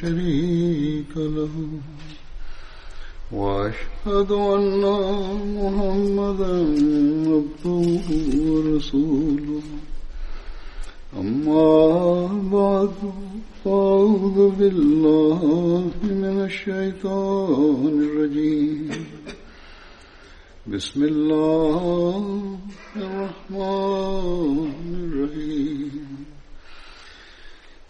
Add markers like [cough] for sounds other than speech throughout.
شريك له. وأشهد أن محمدا عبده ورسوله. أما بعد فأعوذ بالله من الشيطان الرجيم. بسم الله الرحمن الرحيم.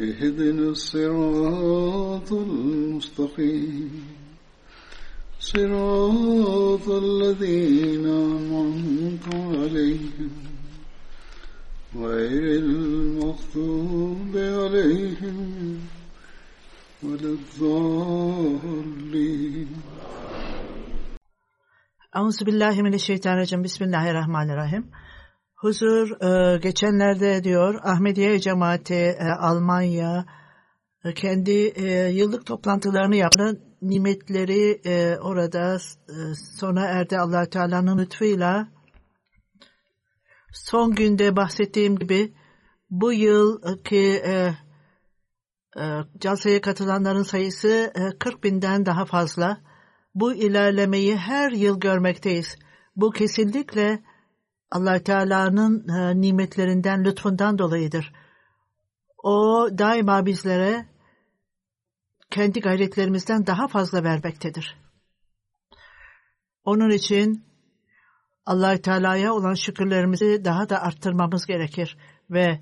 اهدنا الصراط المستقيم. صراط الذين أنعمت عليهم. غير المغضوب عليهم ولا الضالين. أعوذ بالله من الشيطان الرجيم. بسم الله الرحمن الرحيم. Huzur e, geçenlerde diyor Ahmediye cemaati e, Almanya e, kendi yıllık toplantılarını yaptı. Nimetleri orada e, sona erdi allah Teala'nın lütfuyla. Son günde bahsettiğim gibi bu yılki e, e, calsaya katılanların sayısı e, 40 binden daha fazla. Bu ilerlemeyi her yıl görmekteyiz. Bu kesinlikle allah Teala'nın e, nimetlerinden, lütfundan dolayıdır. O daima bizlere kendi gayretlerimizden daha fazla vermektedir. Onun için allah Teala'ya olan şükürlerimizi daha da arttırmamız gerekir ve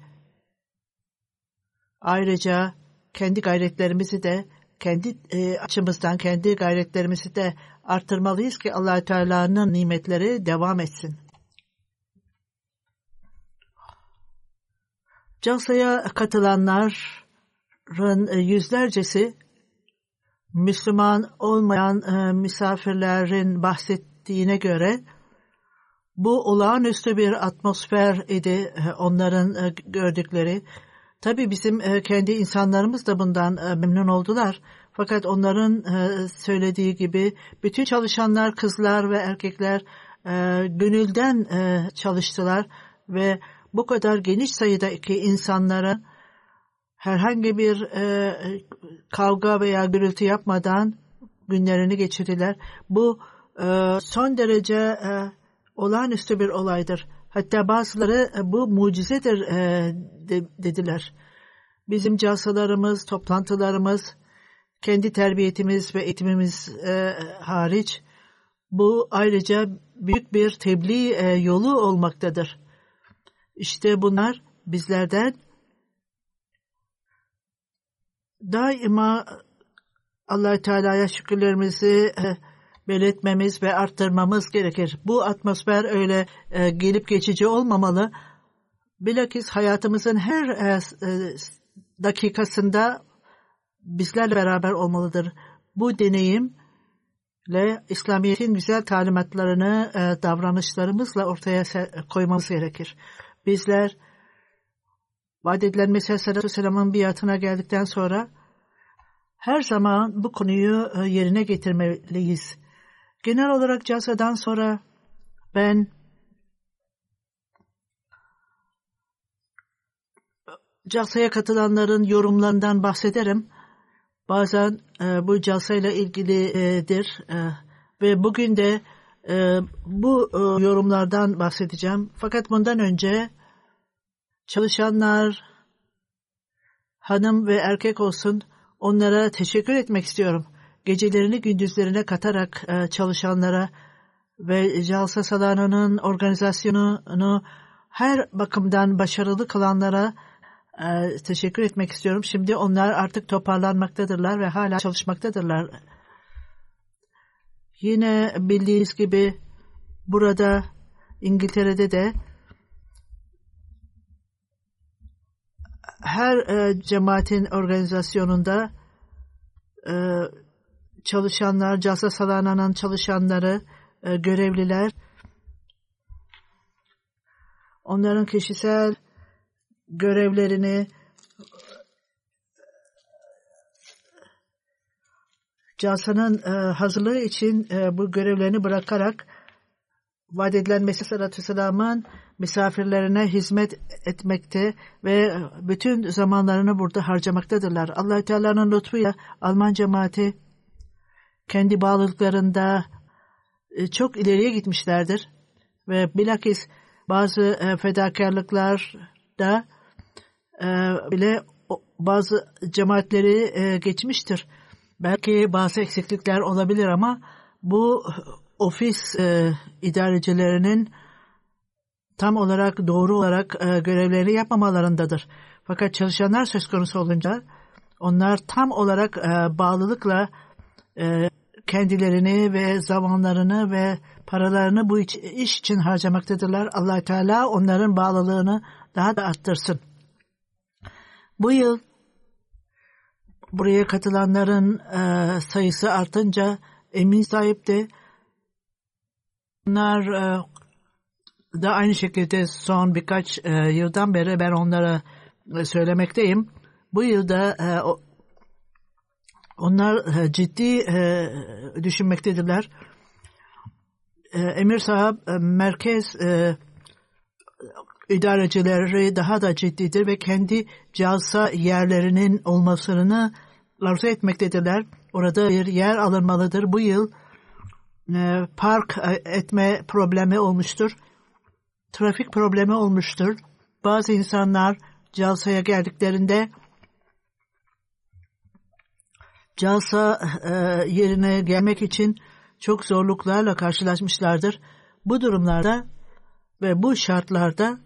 ayrıca kendi gayretlerimizi de kendi e, açımızdan kendi gayretlerimizi de arttırmalıyız ki allah Teala'nın nimetleri devam etsin. Calsa'ya katılanların e, yüzlercesi Müslüman olmayan e, misafirlerin bahsettiğine göre bu olağanüstü bir atmosfer idi e, onların gördükleri. Tabi bizim kendi insanlarımız da bundan memnun oldular. Fakat onların söylediği gibi bütün çalışanlar kızlar ve erkekler gönülden çalıştılar ve bu kadar geniş sayıdaki insanlara herhangi bir e, kavga veya gürültü yapmadan günlerini geçirdiler. Bu e, son derece e, olağanüstü bir olaydır. Hatta bazıları e, bu mucizedir e, de, dediler. Bizim casalarımız, toplantılarımız, kendi terbiyetimiz ve eğitimimiz e, hariç bu ayrıca büyük bir tebliğ e, yolu olmaktadır. İşte bunlar bizlerden daima allah Teala'ya şükürlerimizi e, belirtmemiz ve arttırmamız gerekir. Bu atmosfer öyle e, gelip geçici olmamalı. Bilakis hayatımızın her e, dakikasında bizlerle beraber olmalıdır. Bu deneyimle İslamiyet'in güzel talimatlarını davranışlarımızla ortaya koymamız gerekir. Bizler vaat edilen Mesih Aleyhisselam'ın biatına geldikten sonra her zaman bu konuyu e, yerine getirmeliyiz. Genel olarak casadan sonra ben casaya katılanların yorumlarından bahsederim. Bazen e, bu casayla ilgilidir e, ve bugün de e, bu e, yorumlardan bahsedeceğim. Fakat bundan önce çalışanlar, hanım ve erkek olsun onlara teşekkür etmek istiyorum. gecelerini gündüzlerine katarak e, çalışanlara ve Jalsa Salana'nın organizasyonunu her bakımdan başarılı kılanlara e, teşekkür etmek istiyorum. Şimdi onlar artık toparlanmaktadırlar ve hala çalışmaktadırlar. Yine bildiğiniz gibi burada İngiltere'de de her e, cemaatin organizasyonunda e, çalışanlar, Casa Salana'nın çalışanları, e, görevliler onların kişisel görevlerini Casa'nın e, hazırlığı için e, bu görevlerini bırakarak vaat edilen Mesih Aleyhisselam'ın misafirlerine hizmet etmekte ve bütün zamanlarını burada harcamaktadırlar. allah Teala'nın lütfuyla Alman cemaati kendi bağlılıklarında e, çok ileriye gitmişlerdir. Ve bilakis bazı e, fedakarlıklar da e, bile bazı cemaatleri geçmiştir. Belki bazı eksiklikler olabilir ama bu ofis e, idarecilerinin tam olarak doğru olarak e, görevlerini yapmamalarındadır. Fakat çalışanlar söz konusu olunca onlar tam olarak e, bağlılıkla e, kendilerini ve zamanlarını ve paralarını bu iş, iş için harcamaktadırlar. allah Teala onların bağlılığını daha da arttırsın. Bu yıl buraya katılanların e, sayısı artınca emin sahip de onlar e, da aynı şekilde son birkaç e, yıldan beri ben onlara e, söylemekteyim. Bu yılda e, onlar e, ciddi e, düşünmektedirler. E, Emir Sahab e, merkez e, idarecileri daha da ciddidir ve kendi calsa yerlerinin olmasını arzu etmektedirler. Orada bir yer alınmalıdır. Bu yıl e, park e, etme problemi olmuştur. Trafik problemi olmuştur. Bazı insanlar Calsa'ya geldiklerinde Calsa e, yerine gelmek için çok zorluklarla karşılaşmışlardır. Bu durumlarda ve bu şartlarda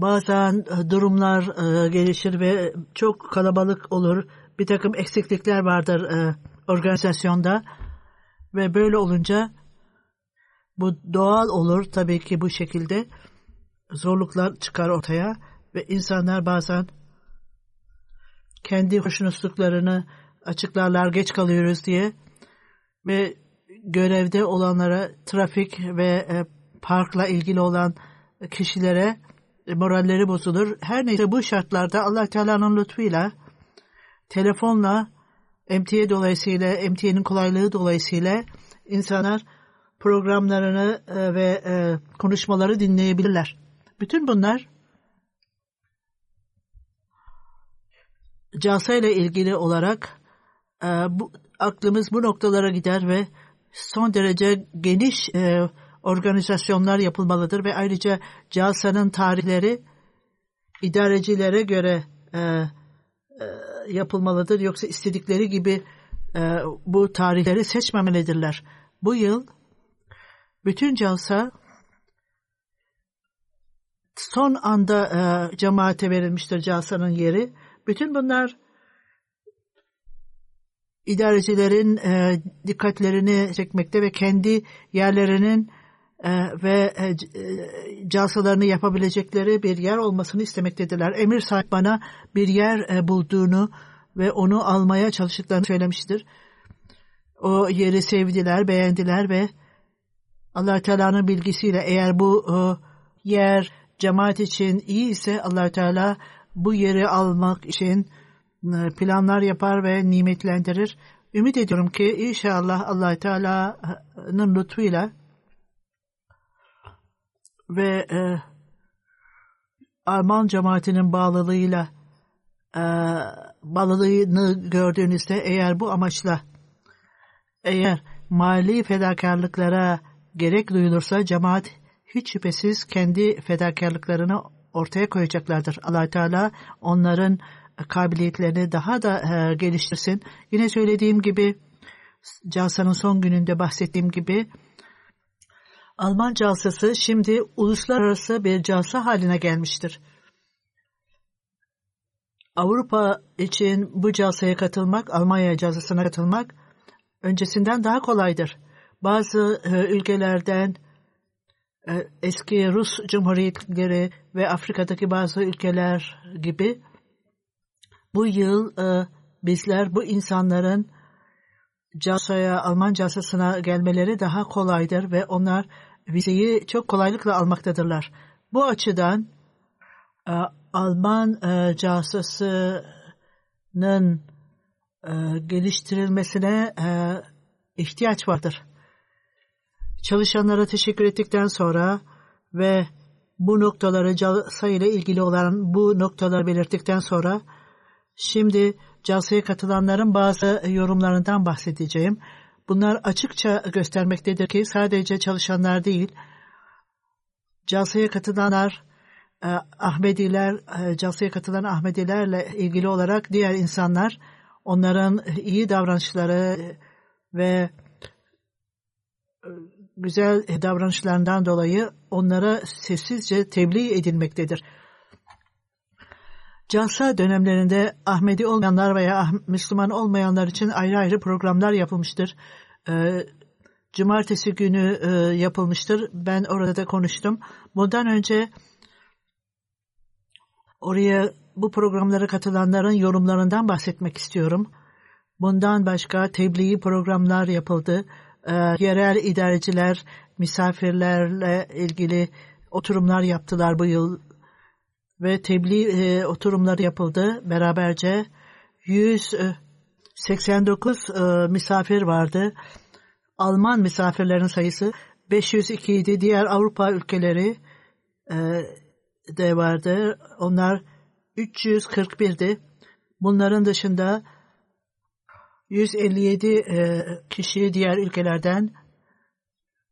bazen durumlar e, gelişir ve çok kalabalık olur. Bir takım eksiklikler vardır e, organizasyonda. Ve böyle olunca bu doğal olur tabii ki bu şekilde. Zorluklar çıkar ortaya ve insanlar bazen kendi hoşnutsuzluklarını açıklarlar geç kalıyoruz diye. Ve görevde olanlara trafik ve e, parkla ilgili olan kişilere moralleri bozulur. Her neyse bu şartlarda Allah Teala'nın lütfuyla telefonla MTA dolayısıyla MTA'nın kolaylığı dolayısıyla insanlar programlarını e, ve e, konuşmaları dinleyebilirler. Bütün bunlar Casa ile ilgili olarak e, bu, aklımız bu noktalara gider ve son derece geniş e, organizasyonlar yapılmalıdır ve ayrıca Casa'nın tarihleri idarecilere göre e, e, yapılmalıdır. Yoksa istedikleri gibi e, bu tarihleri seçmemelidirler. Bu yıl bütün Calsa son anda e, cemaate verilmiştir Casa'nın yeri. Bütün bunlar idarecilerin e, dikkatlerini çekmekte ve kendi yerlerinin ve e, e, casalarını yapabilecekleri bir yer olmasını istemektedirler. Emir sahip bana bir yer e, bulduğunu ve onu almaya çalıştıklarını söylemiştir. O yeri sevdiler, beğendiler ve allah Teala'nın bilgisiyle eğer bu yer cemaat için iyi ise allah Teala bu yeri almak için planlar yapar ve nimetlendirir. Ümit ediyorum ki inşallah allah Teala'nın lütfuyla ve e, Alman cemaatinin bağlılığıyla e, bağlılığını gördüğünüzde eğer bu amaçla eğer mali fedakarlıklara gerek duyulursa cemaat hiç şüphesiz kendi fedakarlıklarını ortaya koyacaklardır. allah Teala onların kabiliyetlerini daha da e, geliştirsin. Yine söylediğim gibi Calsa'nın son gününde bahsettiğim gibi Alman calsası şimdi uluslararası bir calsa haline gelmiştir. Avrupa için bu calsaya katılmak, Almanya calsasına katılmak öncesinden daha kolaydır. Bazı e, ülkelerden e, eski Rus Cumhuriyetleri ve Afrika'daki bazı ülkeler gibi bu yıl e, bizler bu insanların casaya, Alman casasına gelmeleri daha kolaydır ve onlar vizeyi çok kolaylıkla almaktadırlar. Bu açıdan e, Alman e, e, geliştirilmesine e, ihtiyaç vardır. Çalışanlara teşekkür ettikten sonra ve bu noktaları CASA ile ilgili olan bu noktaları belirttikten sonra şimdi CASA'ya katılanların bazı yorumlarından bahsedeceğim. Bunlar açıkça göstermektedir ki sadece çalışanlar değil, CASA'ya katılanlar, e, Ahmediler, e, CASA'ya katılan Ahmedilerle ilgili olarak diğer insanlar, onların iyi davranışları ve e, güzel davranışlarından dolayı onlara sessizce tebliğ edilmektedir. Calsa dönemlerinde Ahmedi olmayanlar veya Müslüman olmayanlar için ayrı ayrı programlar yapılmıştır. Ee, cumartesi günü e, yapılmıştır. Ben orada da konuştum. Bundan önce oraya bu programlara katılanların yorumlarından bahsetmek istiyorum. Bundan başka tebliği programlar yapıldı. Ee, yerel idareciler misafirlerle ilgili oturumlar yaptılar bu yıl ve tebliğ e, oturumları yapıldı beraberce. 189 e, misafir vardı. Alman misafirlerin sayısı 502 idi. Diğer Avrupa ülkeleri e, de vardı. Onlar 341'di. Bunların dışında 157 e, kişi diğer ülkelerden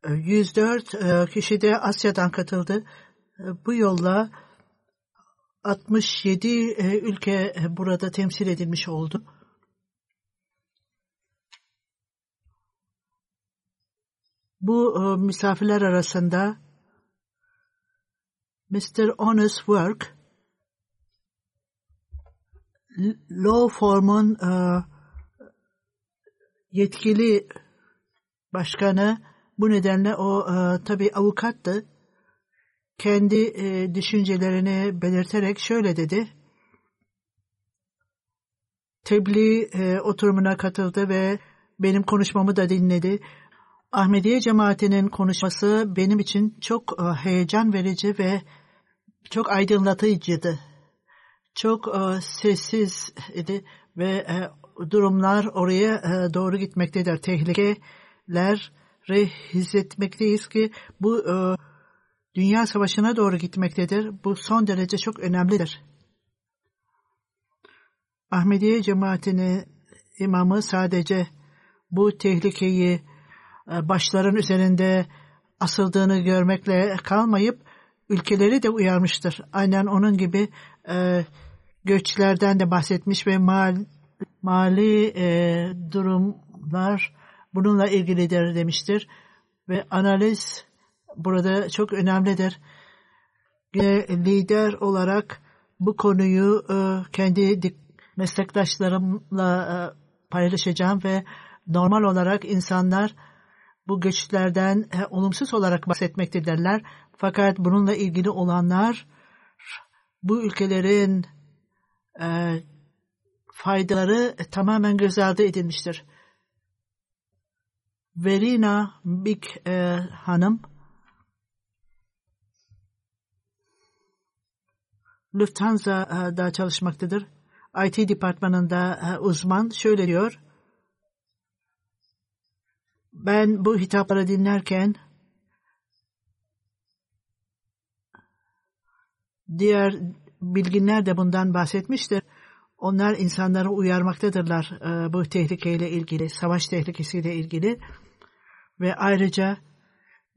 104 e, kişi de Asya'dan katıldı. E, bu yolla 67 e, ülke e, burada temsil edilmiş oldu. Bu e, misafirler arasında Mr. Honest Work Law Form'un yetkili başkanı bu nedenle o tabi avukattı kendi e, düşüncelerini belirterek şöyle dedi. Tebliğ e, oturumuna katıldı ve benim konuşmamı da dinledi. Ahmediye cemaatinin konuşması benim için çok e, heyecan verici ve çok aydınlatıcıydı. Çok e, sessiz idi ve e, durumlar oraya e, doğru gitmektedir. Tehlikeler hissetmekteyiz ki bu e, dünya savaşına doğru gitmektedir. Bu son derece çok önemlidir. Ahmediye cemaatini imamı sadece bu tehlikeyi e, başların üzerinde asıldığını görmekle kalmayıp ülkeleri de uyarmıştır. Aynen onun gibi e, göçlerden de bahsetmiş ve mal, mali e, durumlar bununla ilgilidir demiştir. Ve analiz burada çok önemlidir. Yine lider olarak bu konuyu e, kendi meslektaşlarımla e, paylaşacağım ve normal olarak insanlar bu göçlerden e, olumsuz olarak bahsetmektedirler. Fakat bununla ilgili olanlar bu ülkelerin faydaları tamamen göz ardı edilmiştir. Verina Big e, Hanım Lufthansa'da çalışmaktadır. IT departmanında e, uzman şöyle diyor. Ben bu hitapları dinlerken diğer bilginler de bundan bahsetmiştir. Onlar insanları uyarmaktadırlar e, bu tehlikeyle ilgili, savaş tehlikesiyle ilgili ve ayrıca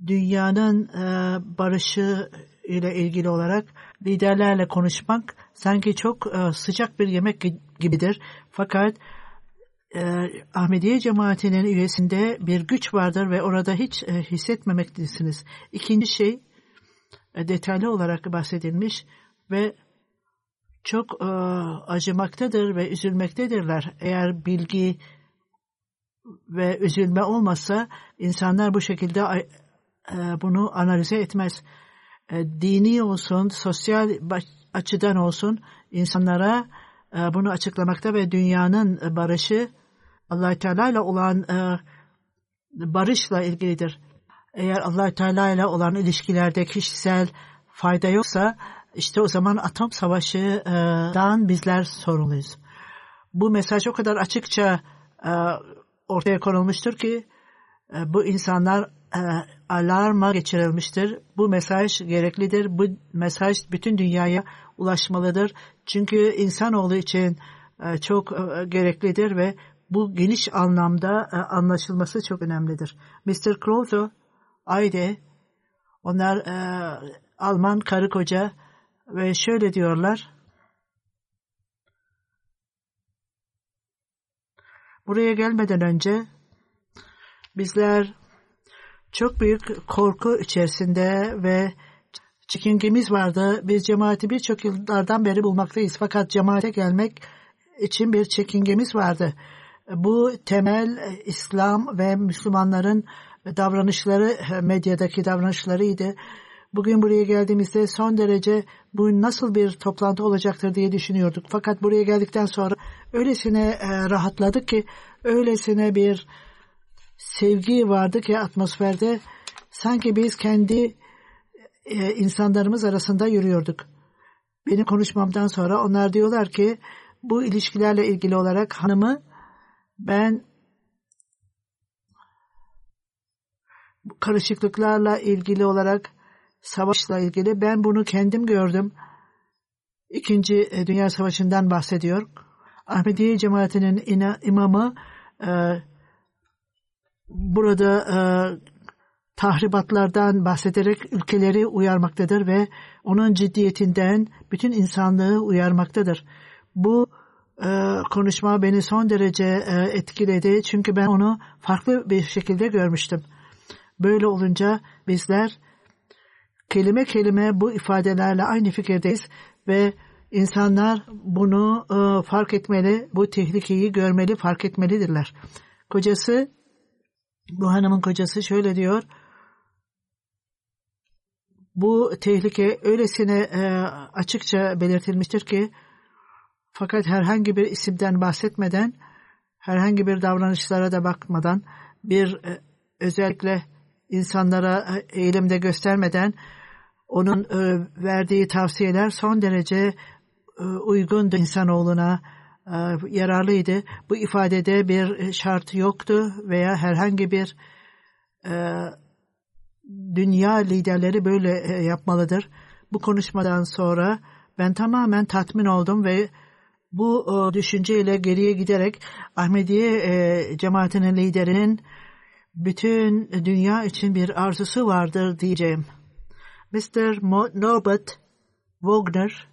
dünyanın e, barışı ile ilgili olarak liderlerle konuşmak sanki çok e, sıcak bir yemek gibidir. Fakat e, Ahmediye cemaatinin üyesinde bir güç vardır ve orada hiç e, hissetmemeklisiniz. İkinci şey e, detaylı olarak bahsedilmiş ve çok e, acımaktadır ve üzülmektedirler. Eğer bilgi ve üzülme olmasa insanlar bu şekilde e, bunu analize etmez. E, dini olsun, sosyal açıdan olsun insanlara e, bunu açıklamakta ve dünyanın barışı allah Teala ile olan barışla ilgilidir. Eğer allah Teala ile olan ilişkilerde kişisel fayda yoksa işte o zaman atom savaşından bizler sorumluyuz. Bu mesaj o kadar açıkça ortaya konulmuştur ki bu insanlar alarma geçirilmiştir. Bu mesaj gereklidir. Bu mesaj bütün dünyaya ulaşmalıdır. Çünkü insanoğlu için çok gereklidir ve bu geniş anlamda anlaşılması çok önemlidir. Mr. Krause, Ayde, onlar Alman karı koca ve şöyle diyorlar. Buraya gelmeden önce bizler çok büyük korku içerisinde ve çekingimiz vardı. Biz cemaati birçok yıllardan beri bulmaktayız. Fakat cemaate gelmek için bir çekingemiz vardı. Bu temel İslam ve Müslümanların davranışları, medyadaki davranışlarıydı. Bugün buraya geldiğimizde son derece bu nasıl bir toplantı olacaktır diye düşünüyorduk. Fakat buraya geldikten sonra öylesine e, rahatladık ki, öylesine bir sevgi vardı ki atmosferde sanki biz kendi e, insanlarımız arasında yürüyorduk. Benim konuşmamdan sonra onlar diyorlar ki bu ilişkilerle ilgili olarak hanımı ben karışıklıklarla ilgili olarak savaşla ilgili ben bunu kendim gördüm. İkinci e, Dünya Savaşı'ndan bahsediyor. Ahmediye cemaatinin imamı e, burada e, tahribatlardan bahsederek ülkeleri uyarmaktadır ve onun ciddiyetinden bütün insanlığı uyarmaktadır. Bu e, konuşma beni son derece e, etkiledi çünkü ben onu farklı bir şekilde görmüştüm. Böyle olunca bizler kelime kelime bu ifadelerle aynı fikirdeyiz ve insanlar bunu e, fark etmeli, bu tehlikeyi görmeli, fark etmelidirler. Kocası bu hanımın kocası şöyle diyor. Bu tehlike öylesine e, açıkça belirtilmiştir ki fakat herhangi bir isimden bahsetmeden herhangi bir davranışlara da bakmadan bir e, özellikle insanlara e, eğilimde göstermeden onun e, verdiği tavsiyeler son derece e, uygundu insanoğluna yararlıydı. Bu ifadede bir şart yoktu veya herhangi bir e, dünya liderleri böyle e, yapmalıdır. Bu konuşmadan sonra ben tamamen tatmin oldum ve bu düşünceyle geriye giderek Ahmediye cemaatinin liderinin bütün dünya için bir arzusu vardır diyeceğim. Mr. Norbert Wagner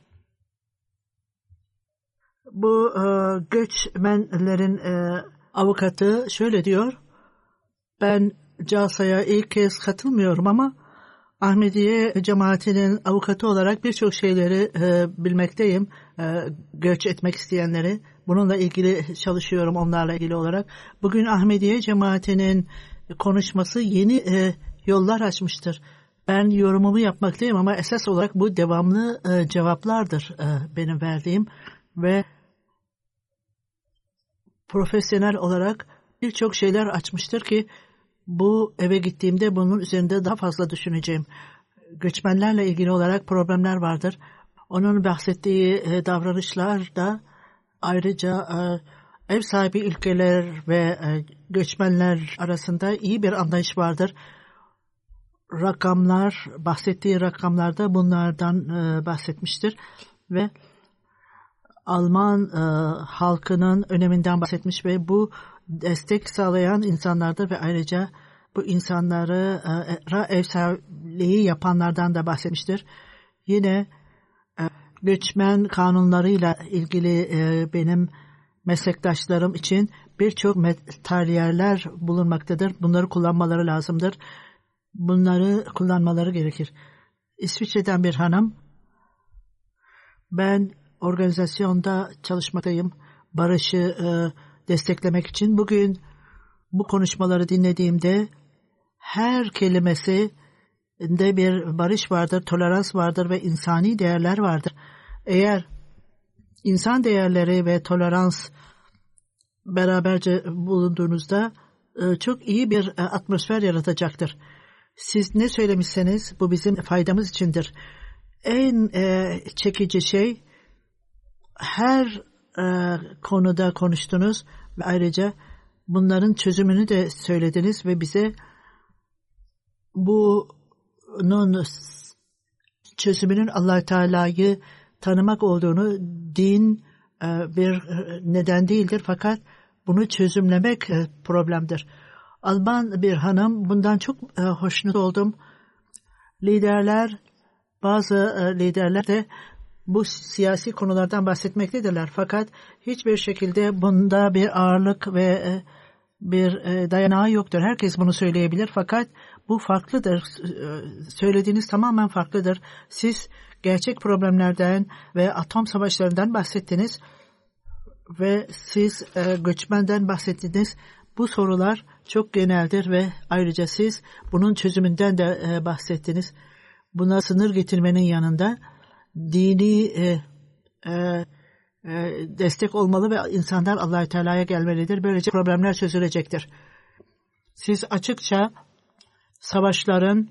bu e, göçmenlerin e, avukatı şöyle diyor. Ben Casa'ya ilk kez katılmıyorum ama Ahmediye cemaatinin avukatı olarak birçok şeyleri e, bilmekteyim. E, göç etmek isteyenleri. Bununla ilgili çalışıyorum onlarla ilgili olarak. Bugün Ahmediye cemaatinin konuşması yeni e, yollar açmıştır. Ben yorumumu yapmaktayım ama esas olarak bu devamlı e, cevaplardır e, benim verdiğim ve profesyonel olarak birçok şeyler açmıştır ki bu eve gittiğimde bunun üzerinde daha fazla düşüneceğim. Göçmenlerle ilgili olarak problemler vardır. Onun bahsettiği e, davranışlar da ayrıca e, ev sahibi ülkeler ve e, göçmenler arasında iyi bir anlayış vardır. Rakamlar, bahsettiği rakamlarda bunlardan bahsetmiştir ve Alman e, halkının öneminden bahsetmiş ve bu destek sağlayan insanlarda ve ayrıca bu insanları e, ev sahipliği yapanlardan da bahsetmiştir. Yine e, göçmen kanunlarıyla ilgili e, benim meslektaşlarım için birçok materyerler bulunmaktadır. Bunları kullanmaları lazımdır. Bunları kullanmaları gerekir. İsviçre'den bir hanım ben organizasyonda çalışmaktayım. Barışı e, desteklemek için. Bugün bu konuşmaları dinlediğimde her kelimesi de bir barış vardır, tolerans vardır ve insani değerler vardır. Eğer insan değerleri ve tolerans beraberce bulunduğunuzda e, çok iyi bir e, atmosfer yaratacaktır. Siz ne söylemişseniz bu bizim faydamız içindir. En e, çekici şey her konuda konuştunuz ve ayrıca bunların çözümünü de söylediniz ve bize bunun çözümünün allah Teala'yı tanımak olduğunu din bir neden değildir fakat bunu çözümlemek e, problemdir. Alman bir hanım bundan çok e, hoşnut oldum. Liderler bazı e, liderler de bu siyasi konulardan bahsetmektedirler. Fakat hiçbir şekilde bunda bir ağırlık ve bir dayanağı yoktur. Herkes bunu söyleyebilir fakat bu farklıdır. Söylediğiniz tamamen farklıdır. Siz gerçek problemlerden ve atom savaşlarından bahsettiniz ve siz e, göçmenden bahsettiniz. Bu sorular çok geneldir ve ayrıca siz bunun çözümünden de e, bahsettiniz. Buna sınır getirmenin yanında dini e, e, e, destek olmalı ve insanlar allah Teala'ya gelmelidir. Böylece problemler çözülecektir. Siz açıkça savaşların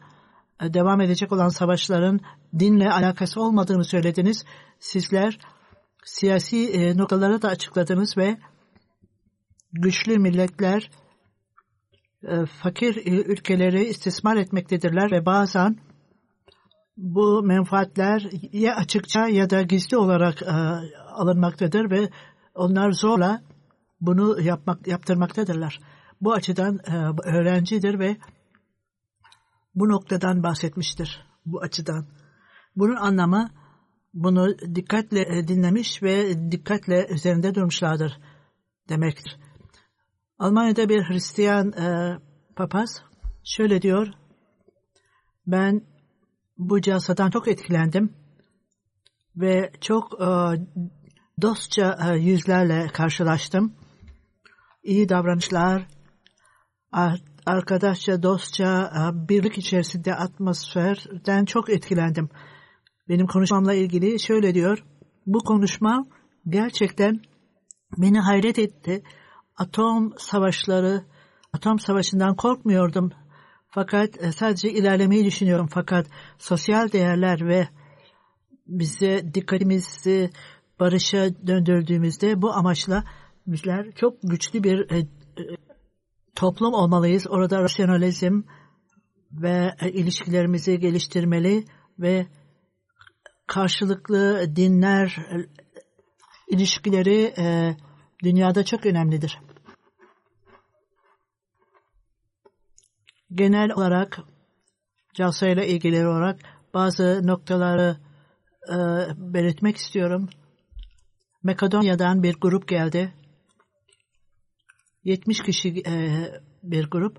e, devam edecek olan savaşların dinle alakası olmadığını söylediniz. Sizler siyasi e, noktaları da açıkladınız ve güçlü milletler fakir ülkeleri istismar etmektedirler ve bazen bu menfaatler ya açıkça ya da gizli olarak e, alınmaktadır ve onlar zorla bunu yapmak yaptırmaktadırlar. Bu açıdan e, öğrencidir ve bu noktadan bahsetmiştir. Bu açıdan. Bunun anlamı bunu dikkatle e, dinlemiş ve dikkatle üzerinde durmuşlardır demektir. Almanya'da bir Hristiyan e, papaz şöyle diyor. Ben bu casadan çok etkilendim ve çok e, dostça e, yüzlerle karşılaştım. İyi davranışlar, arkadaşça, dostça, e, birlik içerisinde atmosferden çok etkilendim benim konuşmamla ilgili şöyle diyor. Bu konuşma gerçekten beni hayret etti. Atom savaşları, atom savaşından korkmuyordum. Fakat e, sadece ilerlemeyi düşünüyorum. Fakat sosyal değerler ve bize dikkatimizi barışa döndürdüğümüzde bu amaçla bizler çok güçlü bir e, e, toplum olmalıyız. Orada rasyonalizm ve e, ilişkilerimizi geliştirmeli ve karşılıklı dinler ilişkileri e, dünyada çok önemlidir. Genel olarak Calsa ile ilgili olarak bazı noktaları e, belirtmek istiyorum. Makedonya'dan bir grup geldi. 70 kişi e, bir grup.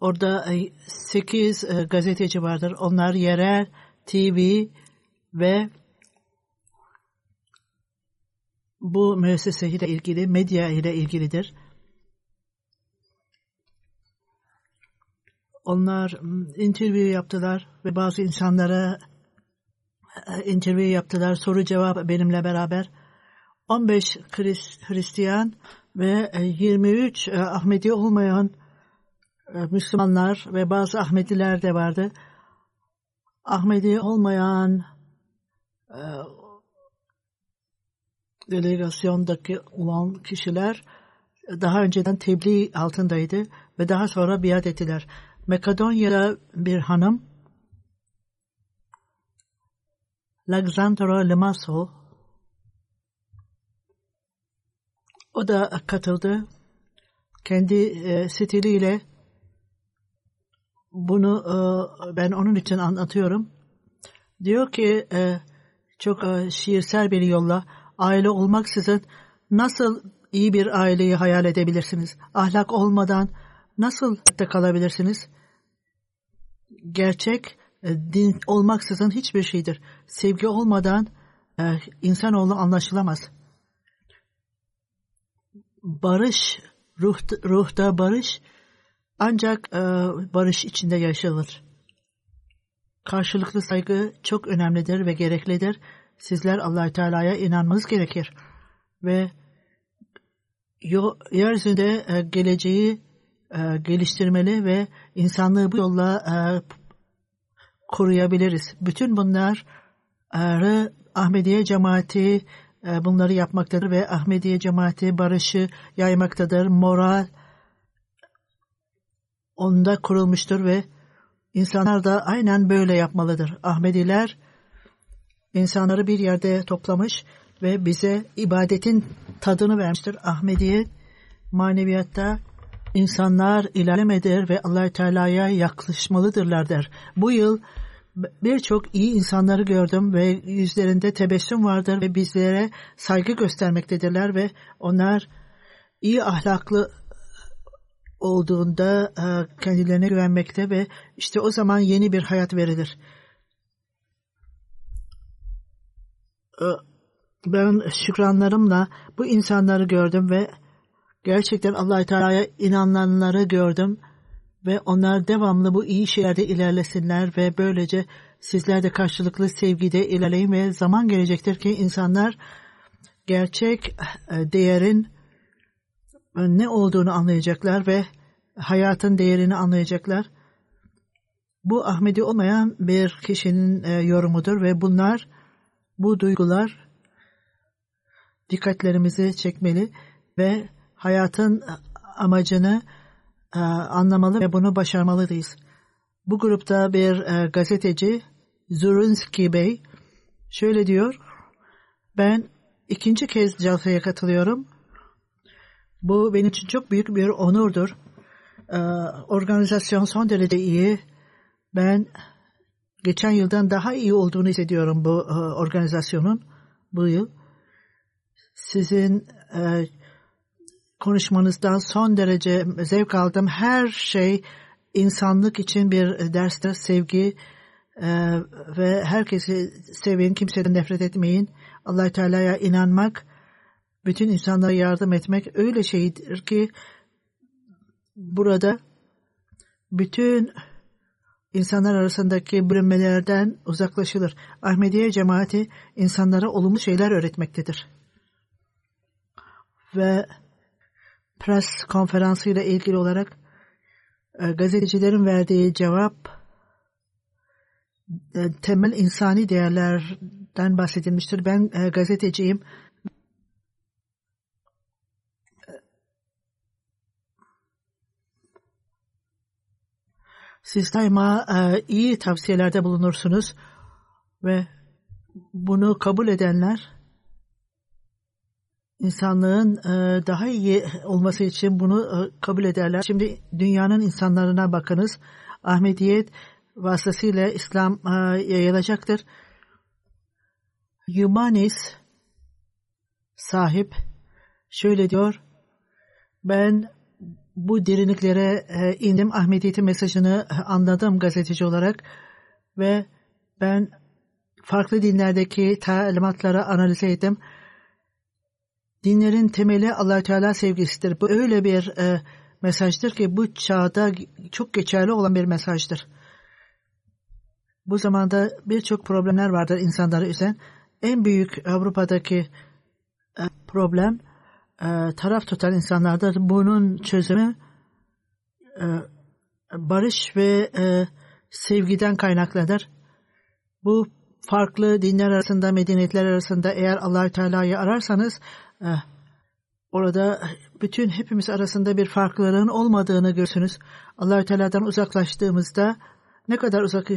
Orada 8 e, gazeteci vardır. Onlar yerel TV ve bu müessese ile ilgili, medya ile ilgilidir. Onlar interview yaptılar ve bazı insanlara e, interview yaptılar. Soru cevap benimle beraber. 15 Hristiyan ve 23 e, e, Ahmedi olmayan Müslümanlar ve bazı Ahmediler de vardı. Ahmedi olmayan delegasyondaki olan kişiler daha önceden tebliğ altındaydı ve daha sonra biat ettiler. Makedonya'da bir hanım Alexandra Limassol o da katıldı. Kendi e, stiliyle bunu e, ben onun için anlatıyorum Diyor ki e, çok e, şiirsel bir yolla aile olmaksızın nasıl iyi bir aileyi hayal edebilirsiniz? Ahlak olmadan nasıl da kalabilirsiniz? Gerçek e, din olmaksızın hiçbir şeydir. Sevgi olmadan e, insanoğlu anlaşılamaz. Barış, ruh, ruhta barış ancak e, barış içinde yaşanır. Karşılıklı saygı çok önemlidir ve gereklidir. Sizler allah Teala'ya inanmanız gerekir. Ve yeryüzünde e, geleceği e, geliştirmeli ve insanlığı bu yolla e, koruyabiliriz. Bütün bunlar Ahmediye cemaati bunları yapmaktadır ve Ahmediye cemaati barışı yaymaktadır. Moral onda kurulmuştur ve insanlar da aynen böyle yapmalıdır. Ahmediler insanları bir yerde toplamış ve bize ibadetin tadını vermiştir. Ahmediye maneviyatta insanlar ilerlemedir ve allah Teala'ya yaklaşmalıdırlar der. Bu yıl birçok iyi insanları gördüm ve yüzlerinde tebessüm vardır ve bizlere saygı göstermektedirler ve onlar iyi ahlaklı olduğunda e, kendilerine güvenmekte ve işte o zaman yeni bir hayat verilir. E, ben şükranlarımla bu insanları gördüm ve gerçekten allah Teala'ya inananları gördüm ve onlar devamlı bu iyi şeylerde ilerlesinler ve böylece sizler de karşılıklı sevgide ilerleyin ve zaman gelecektir ki insanlar gerçek e, değerin ne olduğunu anlayacaklar ve hayatın değerini anlayacaklar. Bu Ahmedi olmayan bir kişinin e, yorumudur ve bunlar, bu duygular dikkatlerimizi çekmeli ve hayatın amacını e, anlamalı ve bunu başarmalıyız. Bu grupta bir e, gazeteci Zurunski Bey şöyle diyor. Ben ikinci kez Jalsa'ya katılıyorum. Bu benim için çok büyük bir onurdur. Ee, organizasyon son derece iyi. Ben geçen yıldan daha iyi olduğunu hissediyorum bu e, organizasyonun bu yıl. Sizin e, konuşmanızdan son derece zevk aldım. Her şey insanlık için bir derstir. Sevgi e, ve herkesi sevin, kimseden nefret etmeyin. allah Teala'ya inanmak, bütün insanlara yardım etmek öyle şeydir ki burada bütün insanlar arasındaki bölünmelerden uzaklaşılır. Ahmediye cemaati insanlara olumlu şeyler öğretmektedir. Ve pres konferansı ile ilgili olarak e, gazetecilerin verdiği cevap e, temel insani değerlerden bahsedilmiştir. Ben e, gazeteciyim. Siz daima iyi tavsiyelerde bulunursunuz ve bunu kabul edenler insanlığın e, daha iyi olması için bunu e, kabul ederler. Şimdi dünyanın insanlarına bakınız. Ahmediyet vasıtasıyla İslam e, yayılacaktır. Yumanis sahip şöyle diyor. Ben bu derinliklere indim. Ahmediyet'in mesajını anladım gazeteci olarak ve ben farklı dinlerdeki talimatları analiz ettim. Dinlerin temeli allah Teala sevgisidir. Bu öyle bir e, mesajdır ki bu çağda çok geçerli olan bir mesajdır. Bu zamanda birçok problemler vardır insanları üzen. En büyük Avrupa'daki e, problem e, taraf tutan insanlardır. Bunun çözümü e, barış ve e, sevgiden kaynaklıdır. Bu farklı dinler arasında, medeniyetler arasında eğer allah Teala'yı ararsanız orada bütün hepimiz arasında bir farklılığın olmadığını görürsünüz. allah Teala'dan uzaklaştığımızda ne kadar uzak,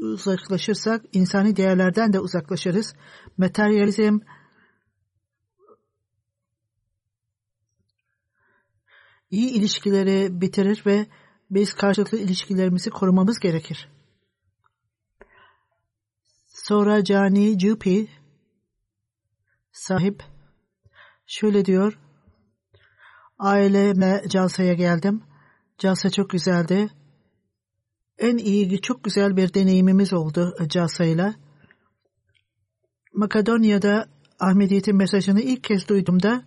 uzaklaşırsak insani değerlerden de uzaklaşırız. Materyalizm, iyi ilişkileri bitirir ve biz karşılıklı ilişkilerimizi korumamız gerekir. Sonra Cani Cupi sahip şöyle diyor. Aileme Calsa'ya geldim. Calsa çok güzeldi. En iyi, çok güzel bir deneyimimiz oldu Calsa'yla. Makedonya'da Ahmediyet'in mesajını ilk kez duyduğumda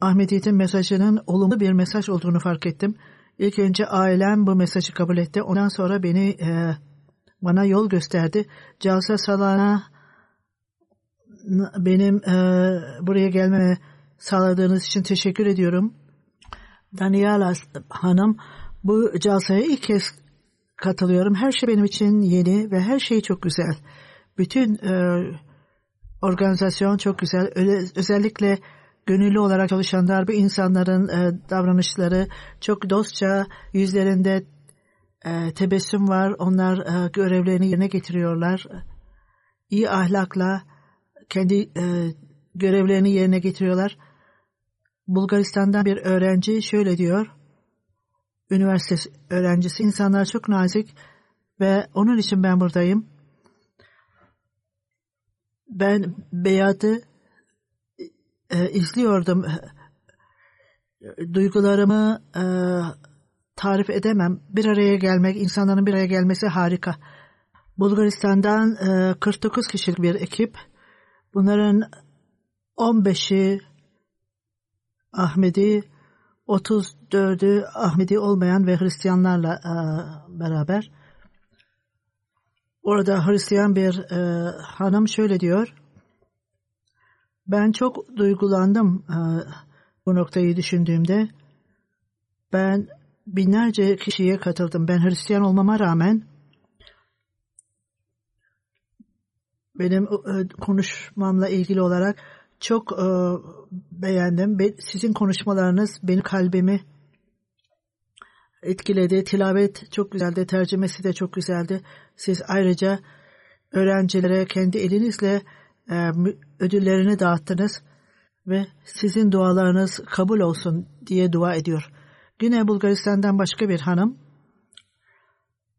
Ahmediyet'in mesajının olumlu bir mesaj olduğunu fark ettim. İlk önce ailem bu mesajı kabul etti. Ondan sonra beni e, bana yol gösterdi. Calsa Salana benim e, buraya gelmeme sağladığınız için teşekkür ediyorum. Daniela Hanım bu calsaya ilk kez katılıyorum. Her şey benim için yeni ve her şey çok güzel. Bütün e, organizasyon çok güzel. Öyle, özellikle gönüllü olarak çalışanlar bu insanların e, davranışları çok dostça yüzlerinde e, tebessüm var. Onlar e, görevlerini yerine getiriyorlar. İyi ahlakla kendi e, görevlerini yerine getiriyorlar. Bulgaristan'dan bir öğrenci şöyle diyor. Üniversite öğrencisi insanlar çok nazik ve onun için ben buradayım. Ben Beyat'ı e, izliyordum. Duygularımı e, tarif edemem. Bir araya gelmek, insanların bir araya gelmesi harika. Bulgaristan'dan e, 49 kişilik bir ekip. Bunların 15'i Ahmedi, 34'ü Ahmedi olmayan ve Hristiyanlarla e, beraber. Orada Hristiyan bir e, hanım şöyle diyor. Ben çok duygulandım e, bu noktayı düşündüğümde. Ben binlerce kişiye katıldım. Ben Hristiyan olmama rağmen benim e, konuşmamla ilgili olarak çok e, beğendim. Sizin konuşmalarınız benim kalbimi etkiledi. Tilavet çok güzeldi. Tercümesi de çok güzeldi. Siz ayrıca öğrencilere kendi elinizle e, ödüllerini dağıttınız ve sizin dualarınız kabul olsun diye dua ediyor. Yine Bulgaristan'dan başka bir hanım,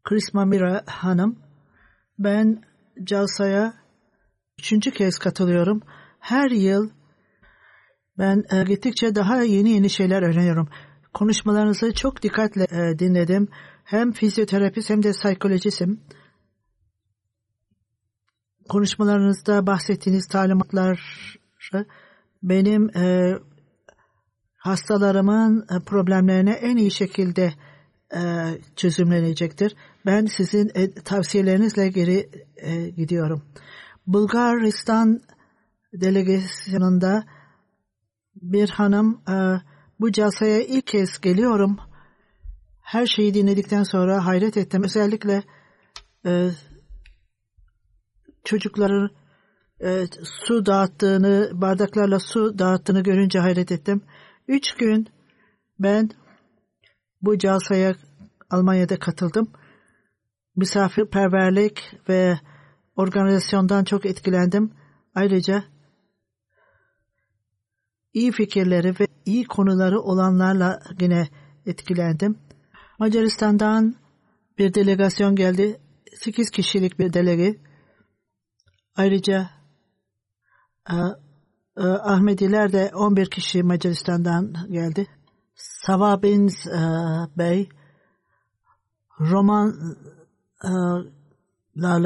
Krisma Mira hanım, ben Calsa'ya üçüncü kez katılıyorum. Her yıl ben e, gittikçe daha yeni yeni şeyler öğreniyorum. Konuşmalarınızı çok dikkatle e, dinledim. Hem fizyoterapist hem de psikolojisim. Konuşmalarınızda bahsettiğiniz talimatlar benim e, hastalarımın e, problemlerine en iyi şekilde e, çözümlenecektir. Ben sizin e, tavsiyelerinizle geri e, gidiyorum. Bulgaristan delegasyonunda bir hanım e, bu casaya ilk kez geliyorum. Her şeyi dinledikten sonra hayret ettim. Özellikle e, çocukların e, su dağıttığını, bardaklarla su dağıttığını görünce hayret ettim. Üç gün ben bu casaya Almanya'da katıldım. Misafirperverlik ve organizasyondan çok etkilendim. Ayrıca iyi fikirleri ve iyi konuları olanlarla yine etkilendim. Macaristan'dan bir delegasyon geldi. 8 kişilik bir delege. Ayrıca e, e, Ahmediler de 11 kişi Macaristan'dan geldi. Savabin e, Bey romanlarla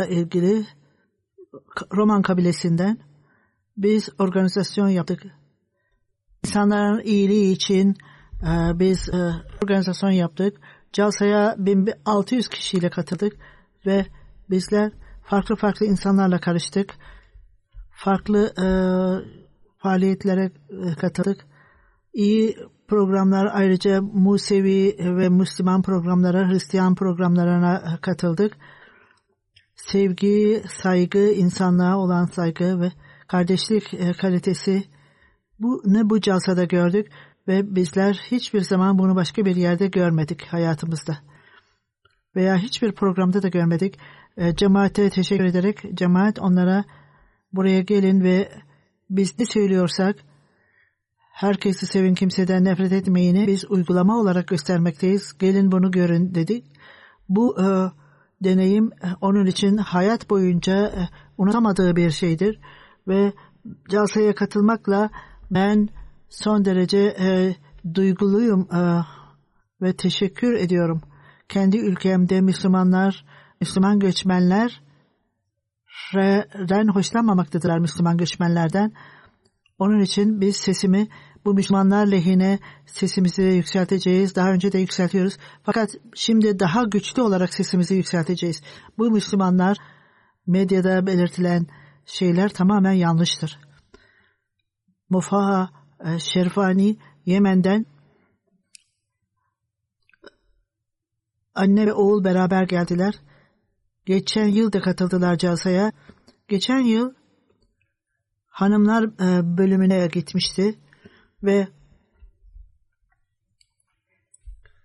ilgili Roman kabilesinden biz organizasyon yaptık. İnsanların iyiliği için e, biz e, organizasyon yaptık. Calsa'ya 1600 kişiyle katıldık ve bizler farklı farklı insanlarla karıştık. Farklı e, faaliyetlere e, katıldık. İyi programlar ayrıca Musevi ve Müslüman programlara, Hristiyan programlarına katıldık sevgi, saygı, insanlığa olan saygı ve kardeşlik e, kalitesi bu ne bu calsada gördük ve bizler hiçbir zaman bunu başka bir yerde görmedik hayatımızda. Veya hiçbir programda da görmedik. E, cemaate teşekkür ederek cemaat onlara buraya gelin ve biz ne söylüyorsak herkesi sevin kimseden nefret etmeyini biz uygulama olarak göstermekteyiz. Gelin bunu görün dedik. Bu e, deneyim onun için hayat boyunca unutamadığı bir şeydir ve Calsa'ya katılmakla ben son derece e, duyguluyum e, ve teşekkür ediyorum. Kendi ülkemde Müslümanlar, Müslüman göçmenler den hoşlanmamaktadırlar Müslüman göçmenlerden. Onun için biz sesimi bu Müslümanlar lehine sesimizi yükselteceğiz. Daha önce de yükseltiyoruz. Fakat şimdi daha güçlü olarak sesimizi yükselteceğiz. Bu Müslümanlar medyada belirtilen şeyler tamamen yanlıştır. Mufaha e, Şerfani Yemen'den anne ve oğul beraber geldiler. Geçen yıl da katıldılar Casa'ya. Geçen yıl hanımlar e, bölümüne gitmişti ve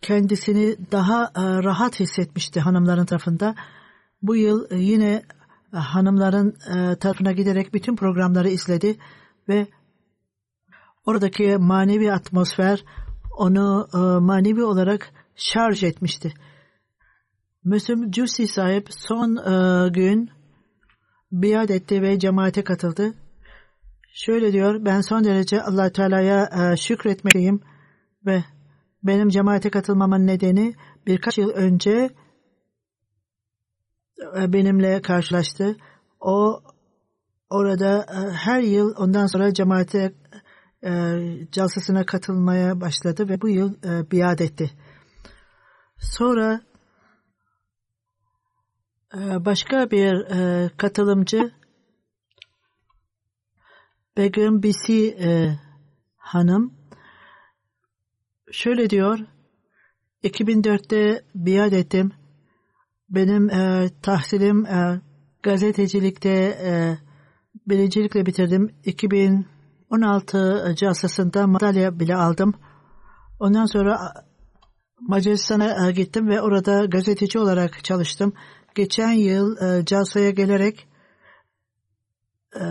kendisini daha e, rahat hissetmişti hanımların tarafında. Bu yıl yine hanımların tarafına giderek bütün programları izledi ve oradaki manevi atmosfer onu manevi olarak şarj etmişti. Müslüm Cüsi sahip son e, gün biat etti ve cemaate katıldı. Şöyle diyor, ben son derece allah Teala'ya e, şükretmeliyim ve benim cemaate katılmamın nedeni birkaç yıl önce e, benimle karşılaştı. O orada e, her yıl ondan sonra cemaate calsasına katılmaya başladı ve bu yıl biat etti. Sonra başka bir katılımcı Begüm Bisi e, hanım şöyle diyor 2004'te biat ettim. Benim e, tahsilim e, gazetecilikte e, birincilikle bitirdim. 2016 casasında madalya bile aldım. Ondan sonra Macaristan'a gittim ve orada gazeteci olarak çalıştım geçen yıl e, Casa'ya gelerek e,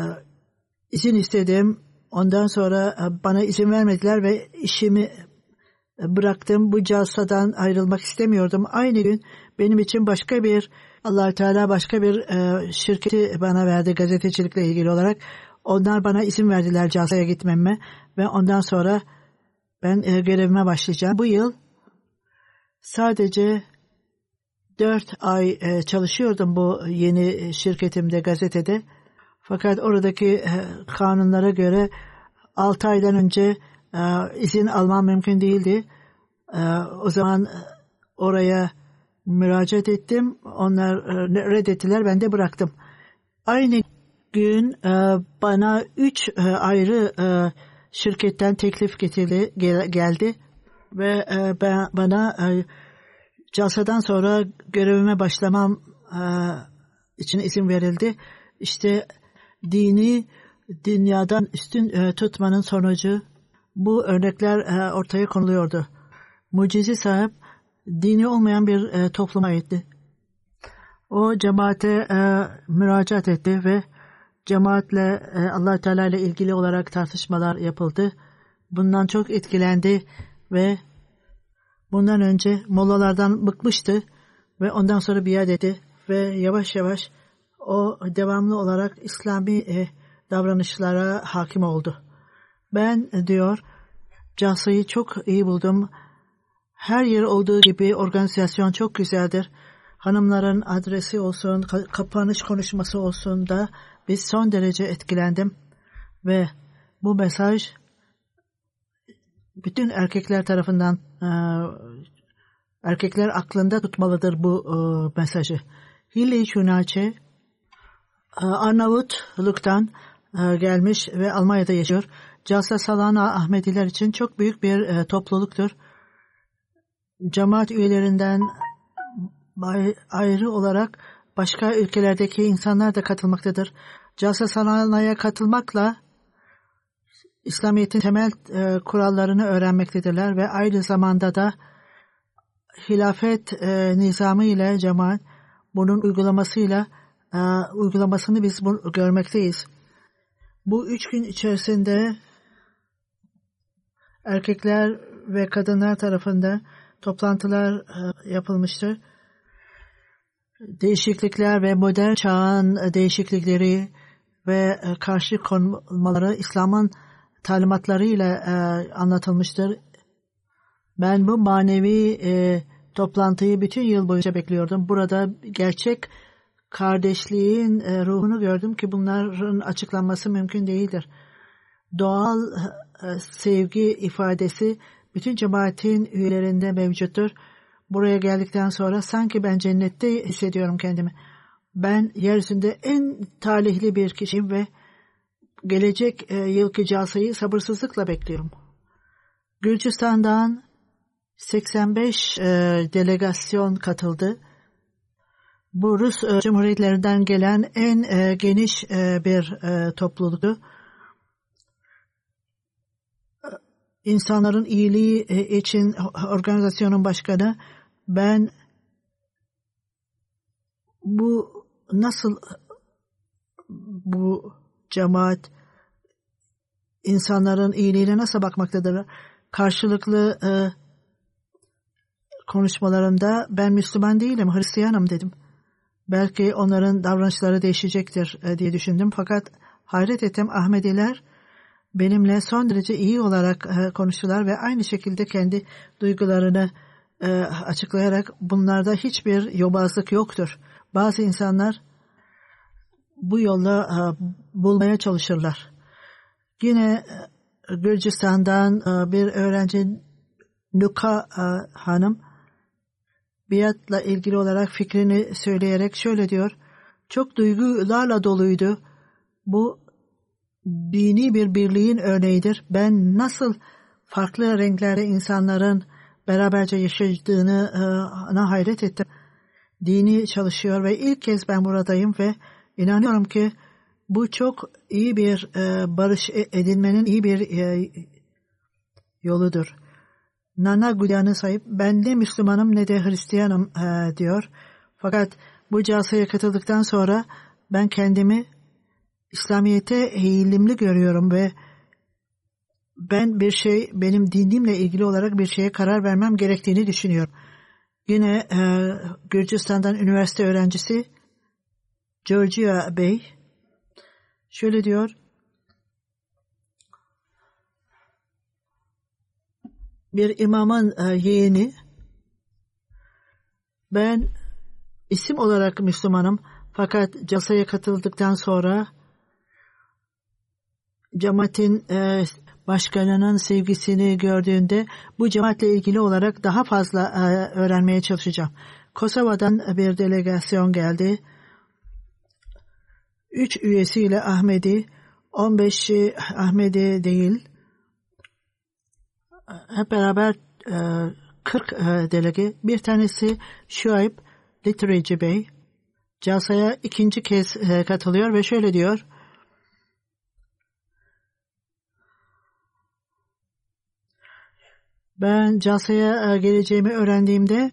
izin istedim. Ondan sonra e, bana izin vermediler ve işimi e, bıraktım. Bu Casa'dan ayrılmak istemiyordum. Aynı gün benim için başka bir allah Teala başka bir e, şirketi bana verdi gazetecilikle ilgili olarak. Onlar bana izin verdiler Casa'ya gitmeme ve ondan sonra ben görevime başlayacağım. Bu yıl sadece dört ay çalışıyordum bu yeni şirketimde gazetede. Fakat oradaki e, kanunlara göre altı aydan önce e, izin almam mümkün değildi. O zaman oraya müracaat ettim. Onlar reddettiler. Ben de bıraktım. Aynı gün bana üç ayrı şirketten teklif getirdi, geldi ve ben, bana Calsadan sonra görevime başlamam e, için izin verildi. İşte dini dünyadan üstün e, tutmanın sonucu bu örnekler e, ortaya konuluyordu. Mucize sahip dini olmayan bir e, topluma aitti. O cemaate e, müracaat etti ve cemaatle allah Teala ile ilgili olarak tartışmalar yapıldı. Bundan çok etkilendi ve Bundan önce molalardan bıkmıştı ve ondan sonra biat etti ve yavaş yavaş o devamlı olarak İslami e, davranışlara hakim oldu. Ben e, diyor Casa'yı çok iyi buldum. Her yer olduğu gibi organizasyon çok güzeldir. Hanımların adresi olsun, kapanış konuşması olsun da biz son derece etkilendim. Ve bu mesaj bütün erkekler tarafından e, erkekler aklında tutmalıdır bu e, mesajı. Hilli Şunaçe Arnavutluk'tan e, gelmiş ve Almanya'da yaşıyor. Calsa Salana Ahmediler için çok büyük bir e, topluluktur. Cemaat üyelerinden ayrı olarak başka ülkelerdeki insanlar da katılmaktadır. Calsa Salana'ya katılmakla İslamiyet'in temel e, kurallarını öğrenmektedirler ve aynı zamanda da hilafet e, nizamı ile cemaat bunun uygulamasıyla e, uygulamasını biz bu, görmekteyiz. Bu üç gün içerisinde erkekler ve kadınlar tarafında toplantılar e, yapılmıştır. değişiklikler ve modern çağın değişiklikleri ve karşı konmaları İslam'ın talimatlarıyla e, anlatılmıştır. Ben bu manevi e, toplantıyı bütün yıl boyunca bekliyordum. Burada gerçek kardeşliğin e, ruhunu gördüm ki bunların açıklanması mümkün değildir. Doğal e, sevgi ifadesi bütün cemaatin üyelerinde mevcuttur. Buraya geldikten sonra sanki ben cennette hissediyorum kendimi. Ben yeryüzünde en talihli bir kişiyim ve gelecek e, yılki casayı sabırsızlıkla bekliyorum. Gürcistan'dan 85 e, delegasyon katıldı. Bu Rus e, Cumhuriyetlerinden gelen en e, geniş e, bir e, topluluktu. İnsanların iyiliği e, için organizasyonun başkanı ben bu nasıl bu cemaat insanların iyiliğine nasıl bakmaktadır? Karşılıklı e, konuşmalarımda ben Müslüman değilim, Hristiyanım dedim. Belki onların davranışları değişecektir e, diye düşündüm. Fakat hayret ettim Ahmediler benimle son derece iyi olarak e, konuştular ve aynı şekilde kendi duygularını e, açıklayarak bunlarda hiçbir yobazlık yoktur. Bazı insanlar bu yolla bulmaya çalışırlar. Yine Gürcistan'dan bir öğrenci Nuka Hanım biatla ilgili olarak fikrini söyleyerek şöyle diyor. Çok duygularla doluydu. Bu dini bir birliğin örneğidir. Ben nasıl farklı renklerde insanların beraberce yaşadığını e, hayret ettim. Dini çalışıyor ve ilk kez ben buradayım ve inanıyorum ki bu çok iyi bir e, barış e, edinmenin iyi bir yoludur. Nana Gudyan'ı sahip ben ne Müslümanım ne de Hristiyanım e, diyor. Fakat bu casaya katıldıktan sonra ben kendimi İslamiyet'e eğilimli görüyorum ve ben bir şey benim dinimle ilgili olarak bir şeye karar vermem gerektiğini düşünüyorum. Yine e, Gürcistan'dan üniversite öğrencisi Georgia Bey şöyle diyor. Bir imamın e, yeğeni ben isim olarak Müslümanım fakat casaya katıldıktan sonra cemaatin e, başkanının sevgisini gördüğünde bu cemaatle ilgili olarak daha fazla e, öğrenmeye çalışacağım. Kosova'dan bir delegasyon geldi. Üç üyesiyle Ahmedi, 15'i Ahmedi değil. Hep beraber e, 40 e, delege. Bir tanesi Şuayb Litreci Bey. Casa'ya ikinci kez e, katılıyor ve şöyle diyor. Ben Casa'ya e, geleceğimi öğrendiğimde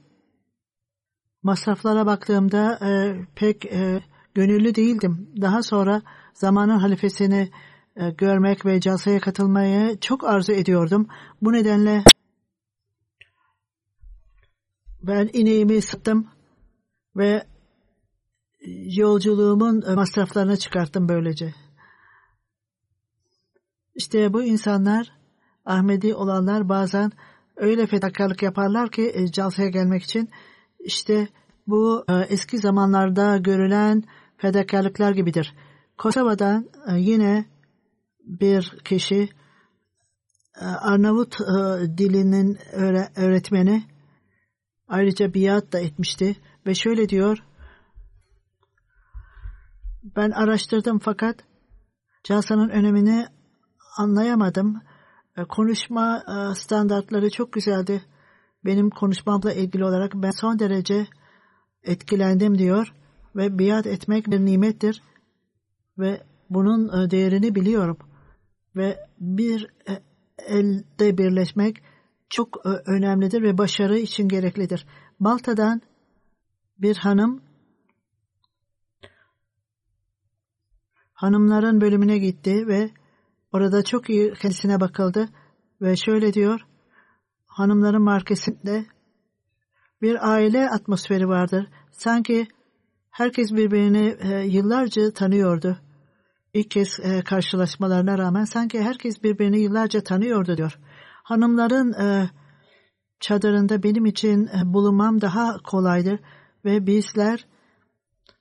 masraflara baktığımda e, pek e, gönüllü değildim. Daha sonra zamanın halifesini e, görmek ve Casa'ya katılmayı çok arzu ediyordum. Bu nedenle ben ineğimi sattım ve yolculuğumun masraflarını çıkarttım böylece. İşte bu insanlar Ahmedi olanlar bazen öyle fedakarlık yaparlar ki e, Calsa'ya gelmek için işte bu e, eski zamanlarda görülen fedakarlıklar gibidir. Kosova'dan e, yine bir kişi e, Arnavut e, dilinin öğre, öğretmeni ayrıca biat da etmişti ve şöyle diyor ben araştırdım fakat Calsa'nın önemini anlayamadım. E, konuşma standartları çok güzeldi. Benim konuşmamla ilgili olarak ben son derece etkilendim diyor ve biat etmek bir nimettir ve bunun değerini biliyorum ve bir elde birleşmek çok önemlidir ve başarı için gereklidir. Malta'dan bir hanım hanımların bölümüne gitti ve Orada çok iyi kendisine bakıldı ve şöyle diyor. Hanımların markesinde bir aile atmosferi vardır. Sanki Herkes birbirini e, yıllarca tanıyordu. İlk kez e, karşılaşmalarına rağmen sanki herkes birbirini yıllarca tanıyordu diyor. Hanımların e, çadırında benim için e, bulunmam daha kolaydır ve bizler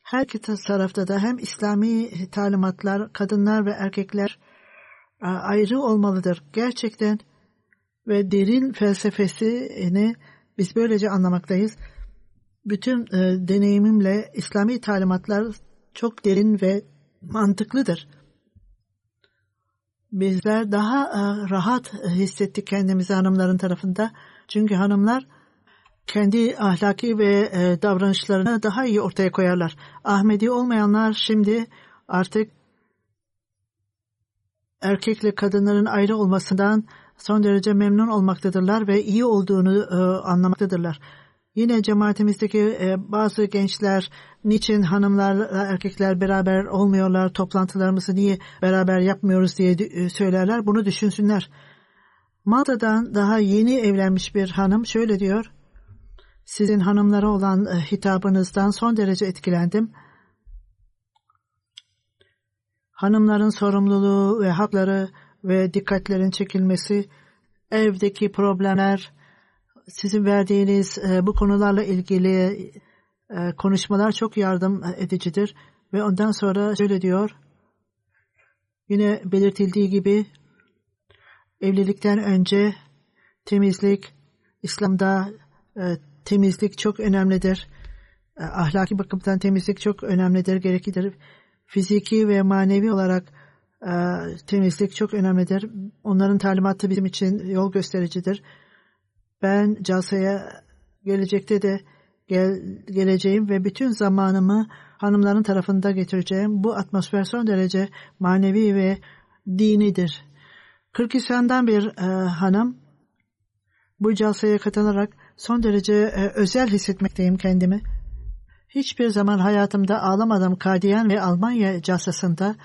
her iki tarafta da hem İslami talimatlar, kadınlar ve erkekler ayrı olmalıdır. Gerçekten ve derin felsefesini biz böylece anlamaktayız. Bütün e, deneyimimle İslami talimatlar çok derin ve mantıklıdır. Bizler daha e, rahat hissettik kendimizi hanımların tarafında. Çünkü hanımlar kendi ahlaki ve e, davranışlarını daha iyi ortaya koyarlar. Ahmedi olmayanlar şimdi artık erkekle kadınların ayrı olmasından son derece memnun olmaktadırlar ve iyi olduğunu e, anlamaktadırlar. Yine cemaatimizdeki e, bazı gençler niçin hanımlarla erkekler beraber olmuyorlar, toplantılarımızı niye beraber yapmıyoruz diye e, söylerler. Bunu düşünsünler. Malta'dan daha yeni evlenmiş bir hanım şöyle diyor. Sizin hanımlara olan e, hitabınızdan son derece etkilendim. Hanımların sorumluluğu ve hakları ve dikkatlerin çekilmesi, evdeki problemler, sizin verdiğiniz e, bu konularla ilgili e, konuşmalar çok yardım edicidir. Ve ondan sonra şöyle diyor, yine belirtildiği gibi evlilikten önce temizlik, İslam'da e, temizlik çok önemlidir. Ahlaki bakımdan temizlik çok önemlidir, gereklidir. Fiziki ve manevi olarak temizlik çok önemlidir. Onların talimatı bizim için yol göstericidir. Ben Casa'ya gelecekte de gel, geleceğim ve bütün zamanımı hanımların tarafında getireceğim. Bu atmosfer son derece manevi ve dinidir. Kırgızistan'dan bir e, hanım bu Casa'ya katılarak son derece e, özel hissetmekteyim kendimi. Hiçbir zaman hayatımda ağlamadım Kadiyan ve Almanya casasında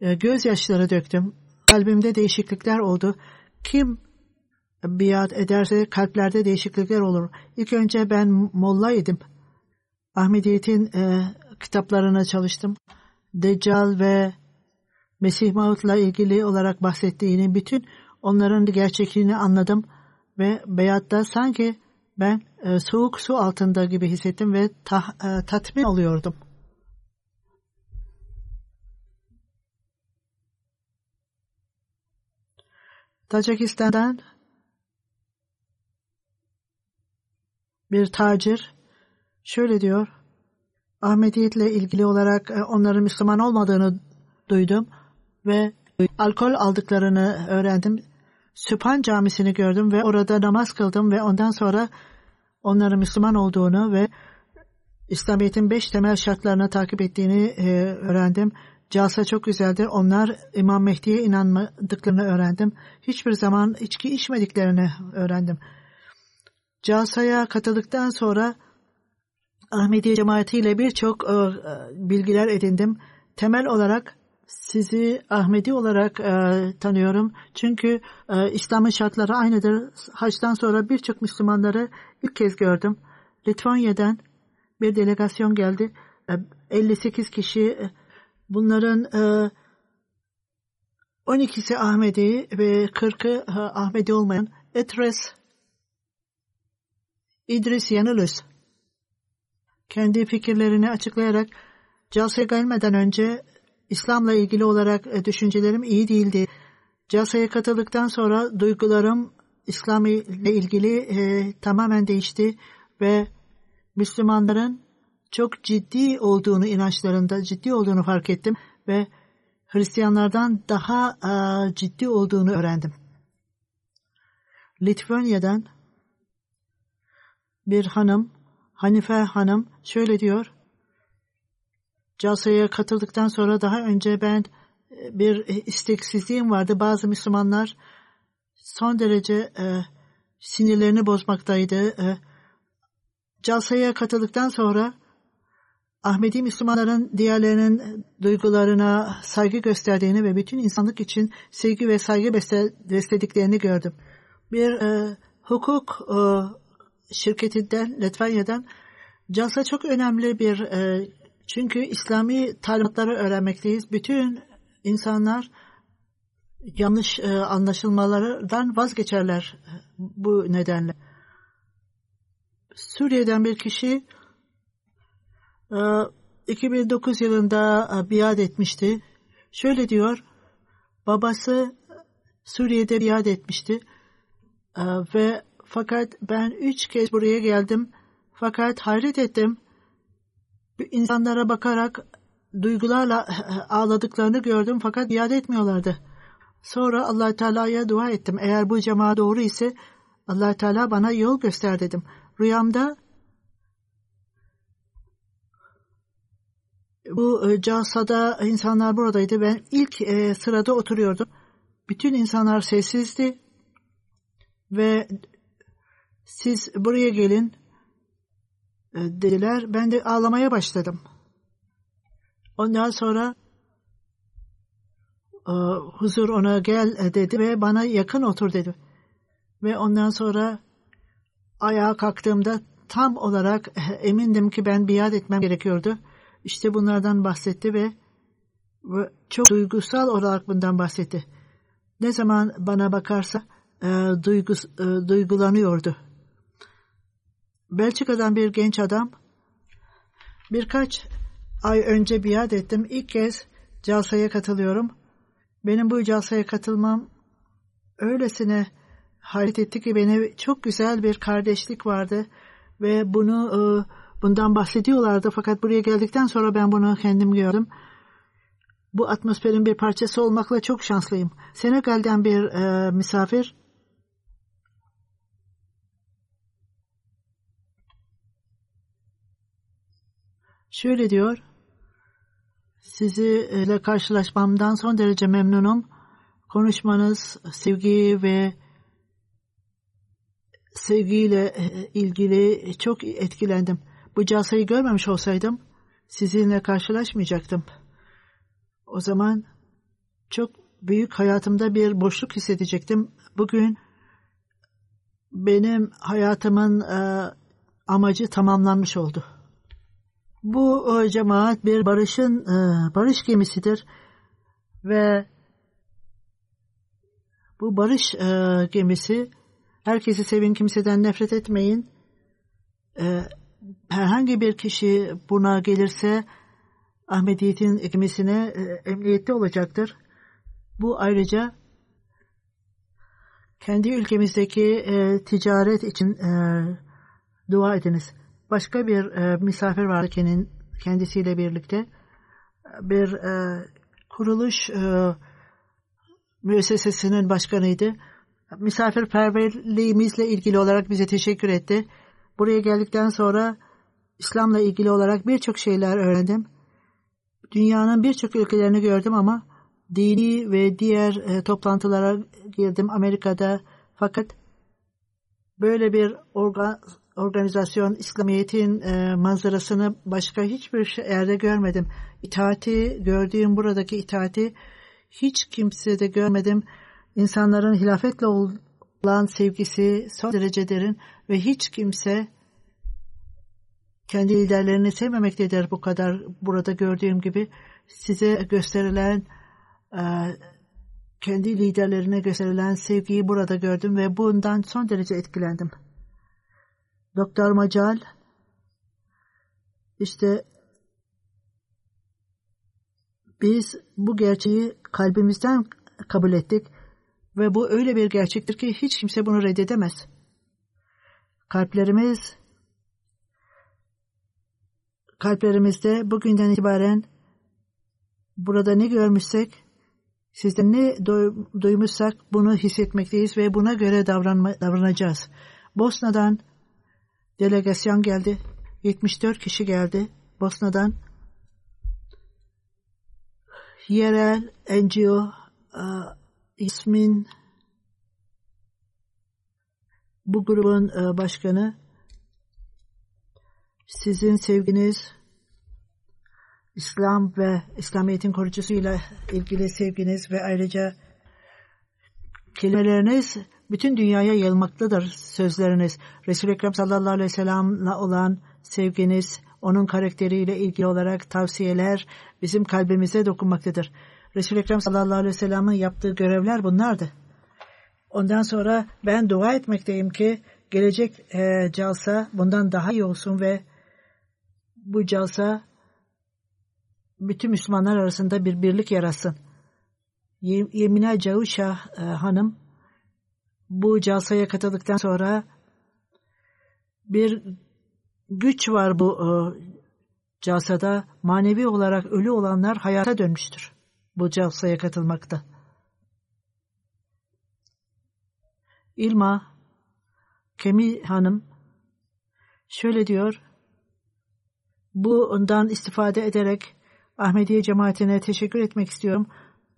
e, gözyaşları döktüm. Kalbimde değişiklikler oldu. Kim biat ederse kalplerde değişiklikler olur. İlk önce ben mollaydım. Ahmediyet'in e, kitaplarına çalıştım. Deccal ve Mesih Maut'la ilgili olarak bahsettiğini, bütün onların gerçekliğini anladım ve beyatta sanki ben e, soğuk su altında gibi hissettim ve ta, e, tatmin oluyordum. Tacikistan'dan bir tacir şöyle diyor. Ahmediyetle ilgili olarak e, onların Müslüman olmadığını duydum ve alkol aldıklarını öğrendim. Süphan camisini gördüm ve orada namaz kıldım ve ondan sonra onların Müslüman olduğunu ve İslamiyet'in beş temel şartlarını takip ettiğini e, öğrendim. Casa çok güzeldir. Onlar İmam Mehdi'ye inanmadıklarını öğrendim. Hiçbir zaman içki içmediklerini öğrendim. Casa'ya katıldıktan sonra Ahmediye cemaatiyle birçok e, bilgiler edindim. Temel olarak sizi Ahmedi olarak e, tanıyorum. Çünkü e, İslam'ın şartları aynıdır. Haçtan sonra birçok Müslümanları ilk kez gördüm. Litvanya'dan bir delegasyon geldi. E, 58 kişi e, bunların e, 12'si Ahmedi ve 40'ı e, Ahmedi olmayan Etres İdris Yanılız kendi fikirlerini açıklayarak Casa'ya gelmeden önce İslam'la ilgili olarak e, düşüncelerim iyi değildi. Casa'ya katıldıktan sonra duygularım İslam ile ilgili e, tamamen değişti ve Müslümanların çok ciddi olduğunu inançlarında ciddi olduğunu fark ettim ve Hristiyanlardan daha e, ciddi olduğunu öğrendim. Litvanya'dan bir hanım, Hanife hanım şöyle diyor. Casa'ya katıldıktan sonra daha önce ben e, bir isteksizliğim vardı. Bazı Müslümanlar son derece e, sinirlerini bozmaktaydı. E, Casa'ya katıldıktan sonra Ahmedi Müslümanların diğerlerinin duygularına saygı gösterdiğini ve bütün insanlık için sevgi ve saygı beslediklerini gördüm. Bir e, hukuk e, şirketinden, Litvanya'dan Casa çok önemli bir e, Çünkü İslami talimatları öğrenmekteyiz. Bütün insanlar yanlış e, anlaşılmalardan vazgeçerler e, bu nedenle. Suriye'den bir kişi e, 2009 yılında e, biat etmişti. Şöyle diyor, babası Suriye'de biat etmişti e, ve fakat ben üç kez buraya geldim. Fakat hayret ettim. İnsanlara bakarak duygularla [laughs] ağladıklarını gördüm fakat iade etmiyorlardı. Sonra allah Teala'ya dua ettim. Eğer bu cemaat doğru ise allah Teala bana yol göster dedim. Rüyamda bu e, casada insanlar buradaydı. Ben ilk e, sırada oturuyordum. Bütün insanlar sessizdi ve siz buraya gelin e, dediler. Ben de ağlamaya başladım. Ondan sonra e, huzur ona gel e, dedi ve bana yakın otur dedi. Ve ondan sonra ayağa kalktığımda tam olarak emindim ki ben biat etmem gerekiyordu. İşte bunlardan bahsetti ve, çok duygusal olarak bundan bahsetti. Ne zaman bana bakarsa e, duygus, e, duygulanıyordu. Belçika'dan bir genç adam birkaç ay önce biat ettim. İlk kez calsaya katılıyorum. Benim bu calsaya katılmam öylesine hayret etti ki beni çok güzel bir kardeşlik vardı ve bunu e, bundan bahsediyorlardı fakat buraya geldikten sonra ben bunu kendim gördüm. Bu atmosferin bir parçası olmakla çok şanslıyım. Senegal'den bir e, misafir Şöyle diyor. Sizinle karşılaşmamdan son derece memnunum. Konuşmanız sevgi ve sevgiyle e, ilgili çok etkilendim. Bu casayı görmemiş olsaydım sizinle karşılaşmayacaktım. O zaman çok büyük hayatımda bir boşluk hissedecektim. Bugün benim hayatımın e, amacı tamamlanmış oldu. Bu e, cemaat bir barışın e, barış gemisidir ve bu barış e, gemisi herkesi sevin kimseden nefret etmeyin. herhangi bir kişi buna gelirse Ahmediyet'in gemisine emniyette olacaktır. Bu ayrıca kendi ülkemizdeki ticaret için dua ediniz başka bir e, misafir vardı kendin, kendisiyle birlikte. Bir e, kuruluş e, müessesesinin başkanıydı. Misafirperverliğimizle ilgili olarak bize teşekkür etti. Buraya geldikten sonra İslam'la ilgili olarak birçok şeyler öğrendim. Dünyanın birçok ülkelerini gördüm ama dini ve diğer e, toplantılara girdim Amerika'da. Fakat böyle bir organ, organizasyon İslamiyet'in e, manzarasını başka hiçbir şey, yerde görmedim. İtaati gördüğüm buradaki itaati hiç kimsede görmedim. İnsanların hilafetle olan sevgisi son derece derin ve hiç kimse kendi liderlerini sevmemektedir bu kadar burada gördüğüm gibi. Size gösterilen e, kendi liderlerine gösterilen sevgiyi burada gördüm ve bundan son derece etkilendim. Doktor Macal işte biz bu gerçeği kalbimizden kabul ettik ve bu öyle bir gerçektir ki hiç kimse bunu reddedemez. Kalplerimiz kalplerimizde bugünden itibaren burada ne görmüşsek sizden ne duymuşsak bunu hissetmekteyiz ve buna göre davranma, davranacağız. Bosna'dan delegasyon geldi. 74 kişi geldi Bosna'dan. Yerel NGO e, ismin bu grubun e, başkanı sizin sevginiz İslam ve İslamiyet'in korucusuyla ilgili sevginiz ve ayrıca kelimeleriniz bütün dünyaya yayılmaktadır sözleriniz. Resul-i Ekrem sallallahu aleyhi ve sellem'le olan sevginiz onun karakteriyle ilgili olarak tavsiyeler bizim kalbimize dokunmaktadır. Resul-i Ekrem sallallahu aleyhi ve sellem'in yaptığı görevler bunlardı. Ondan sonra ben dua etmekteyim ki gelecek e, calsa bundan daha iyi olsun ve bu calsa bütün Müslümanlar arasında bir birlik yaratsın. Yemine Cavuşah e, hanım bu calsaya katıldıktan sonra bir güç var bu e, calsada. Manevi olarak ölü olanlar hayata dönmüştür. Bu calsaya katılmakta. İlma Kemi Hanım şöyle diyor. Bu ondan istifade ederek Ahmediye cemaatine teşekkür etmek istiyorum.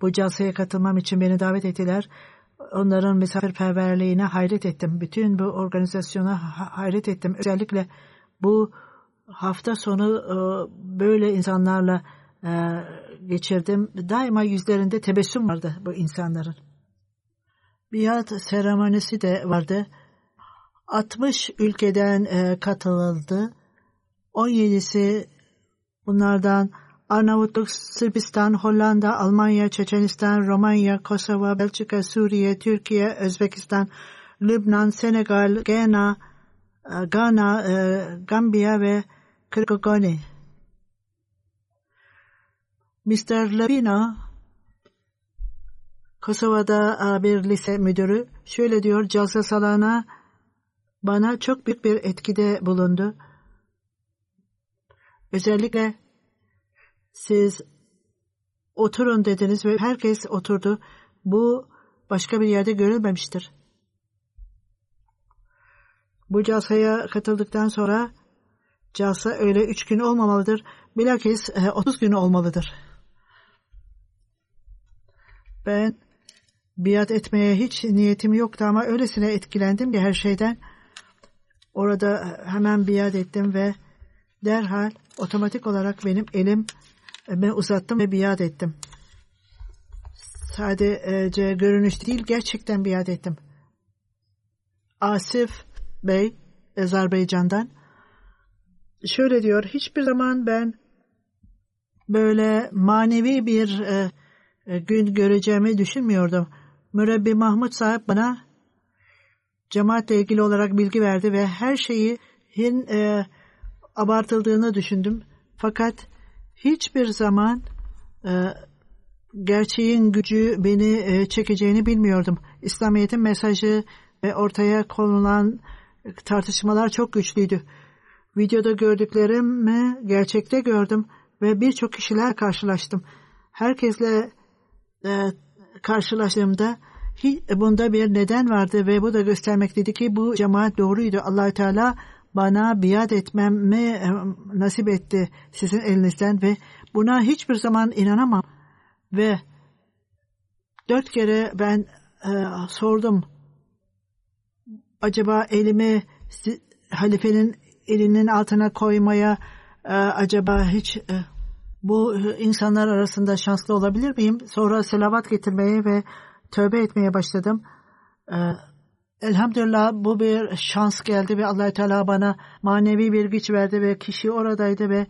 Bu calsaya katılmam için beni davet ettiler. Onların misafirperverliğine hayret ettim. Bütün bu organizasyona hayret ettim. Özellikle bu hafta sonu e, böyle insanlarla e, geçirdim. Daima yüzlerinde tebessüm vardı bu insanların. Biat seremonisi de vardı. 60 ülkeden e, katılıldı. 17'si bunlardan Arnavutluk, Sırbistan, Hollanda, Almanya, Çeçenistan, Romanya, Kosova, Belçika, Suriye, Türkiye, Özbekistan, Lübnan, Senegal, e, Ghana, e, Gambiya ve Kırgızistan. Mr. Lepina, Kosova'da e, bir lise müdürü şöyle diyor, Calsa Salana bana çok büyük bir etkide bulundu. Özellikle siz oturun dediniz ve herkes oturdu. Bu başka bir yerde görülmemiştir. Bu casaya katıldıktan sonra casa öyle üç gün olmamalıdır. Bilakis e, 30 gün olmalıdır. Ben biat etmeye hiç niyetim yoktu ama öylesine etkilendim ki her şeyden. Orada hemen biat ettim ve derhal otomatik olarak benim elim ben uzattım ve biat ettim. Sadece görünüş değil gerçekten biat ettim. Asif Bey Azerbaycan'dan şöyle diyor hiçbir zaman ben böyle manevi bir e, e, gün göreceğimi düşünmüyordum. Mürebbi Mahmut sahip bana cemaatle ilgili olarak bilgi verdi ve her şeyi hin, e, abartıldığını düşündüm. Fakat hiçbir zaman e, gerçeğin gücü beni e, çekeceğini bilmiyordum. İslamiyet'in mesajı ve ortaya konulan tartışmalar çok güçlüydü. Videoda gördüklerimi gerçekte gördüm ve birçok kişiler karşılaştım. Herkesle e, karşılaştığımda bunda bir neden vardı ve bu da göstermekteydi ki bu cemaat doğruydu. allah Teala bana biat etmemi e, nasip etti sizin elinizden ve buna hiçbir zaman inanamam. Ve dört kere ben e, sordum. Acaba elimi halifenin elinin altına koymaya e, acaba hiç e, bu insanlar arasında şanslı olabilir miyim? Sonra selavat getirmeye ve tövbe etmeye başladım. E, Elhamdülillah bu bir şans geldi ve allah Teala bana manevi bir güç verdi ve kişi oradaydı ve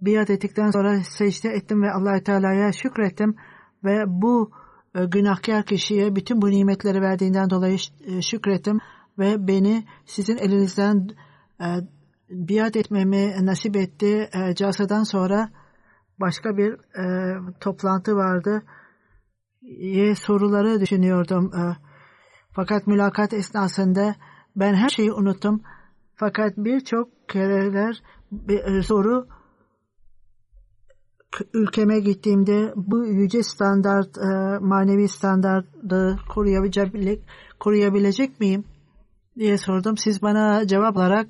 biat ettikten sonra secde ettim ve allah Teala'ya şükrettim ve bu e, günahkar kişiye bütün bu nimetleri verdiğinden dolayı e, şükrettim ve beni sizin elinizden e, biat etmemi nasip etti. Casadan sonra başka bir toplantı vardı. Soruları düşünüyordum. Fakat mülakat esnasında ben her şeyi unuttum. Fakat birçok kereler bir e, soru ülkeme gittiğimde bu yüce standart, e, manevi standartı koruyabilecek, koruyabilecek miyim diye sordum. Siz bana cevap olarak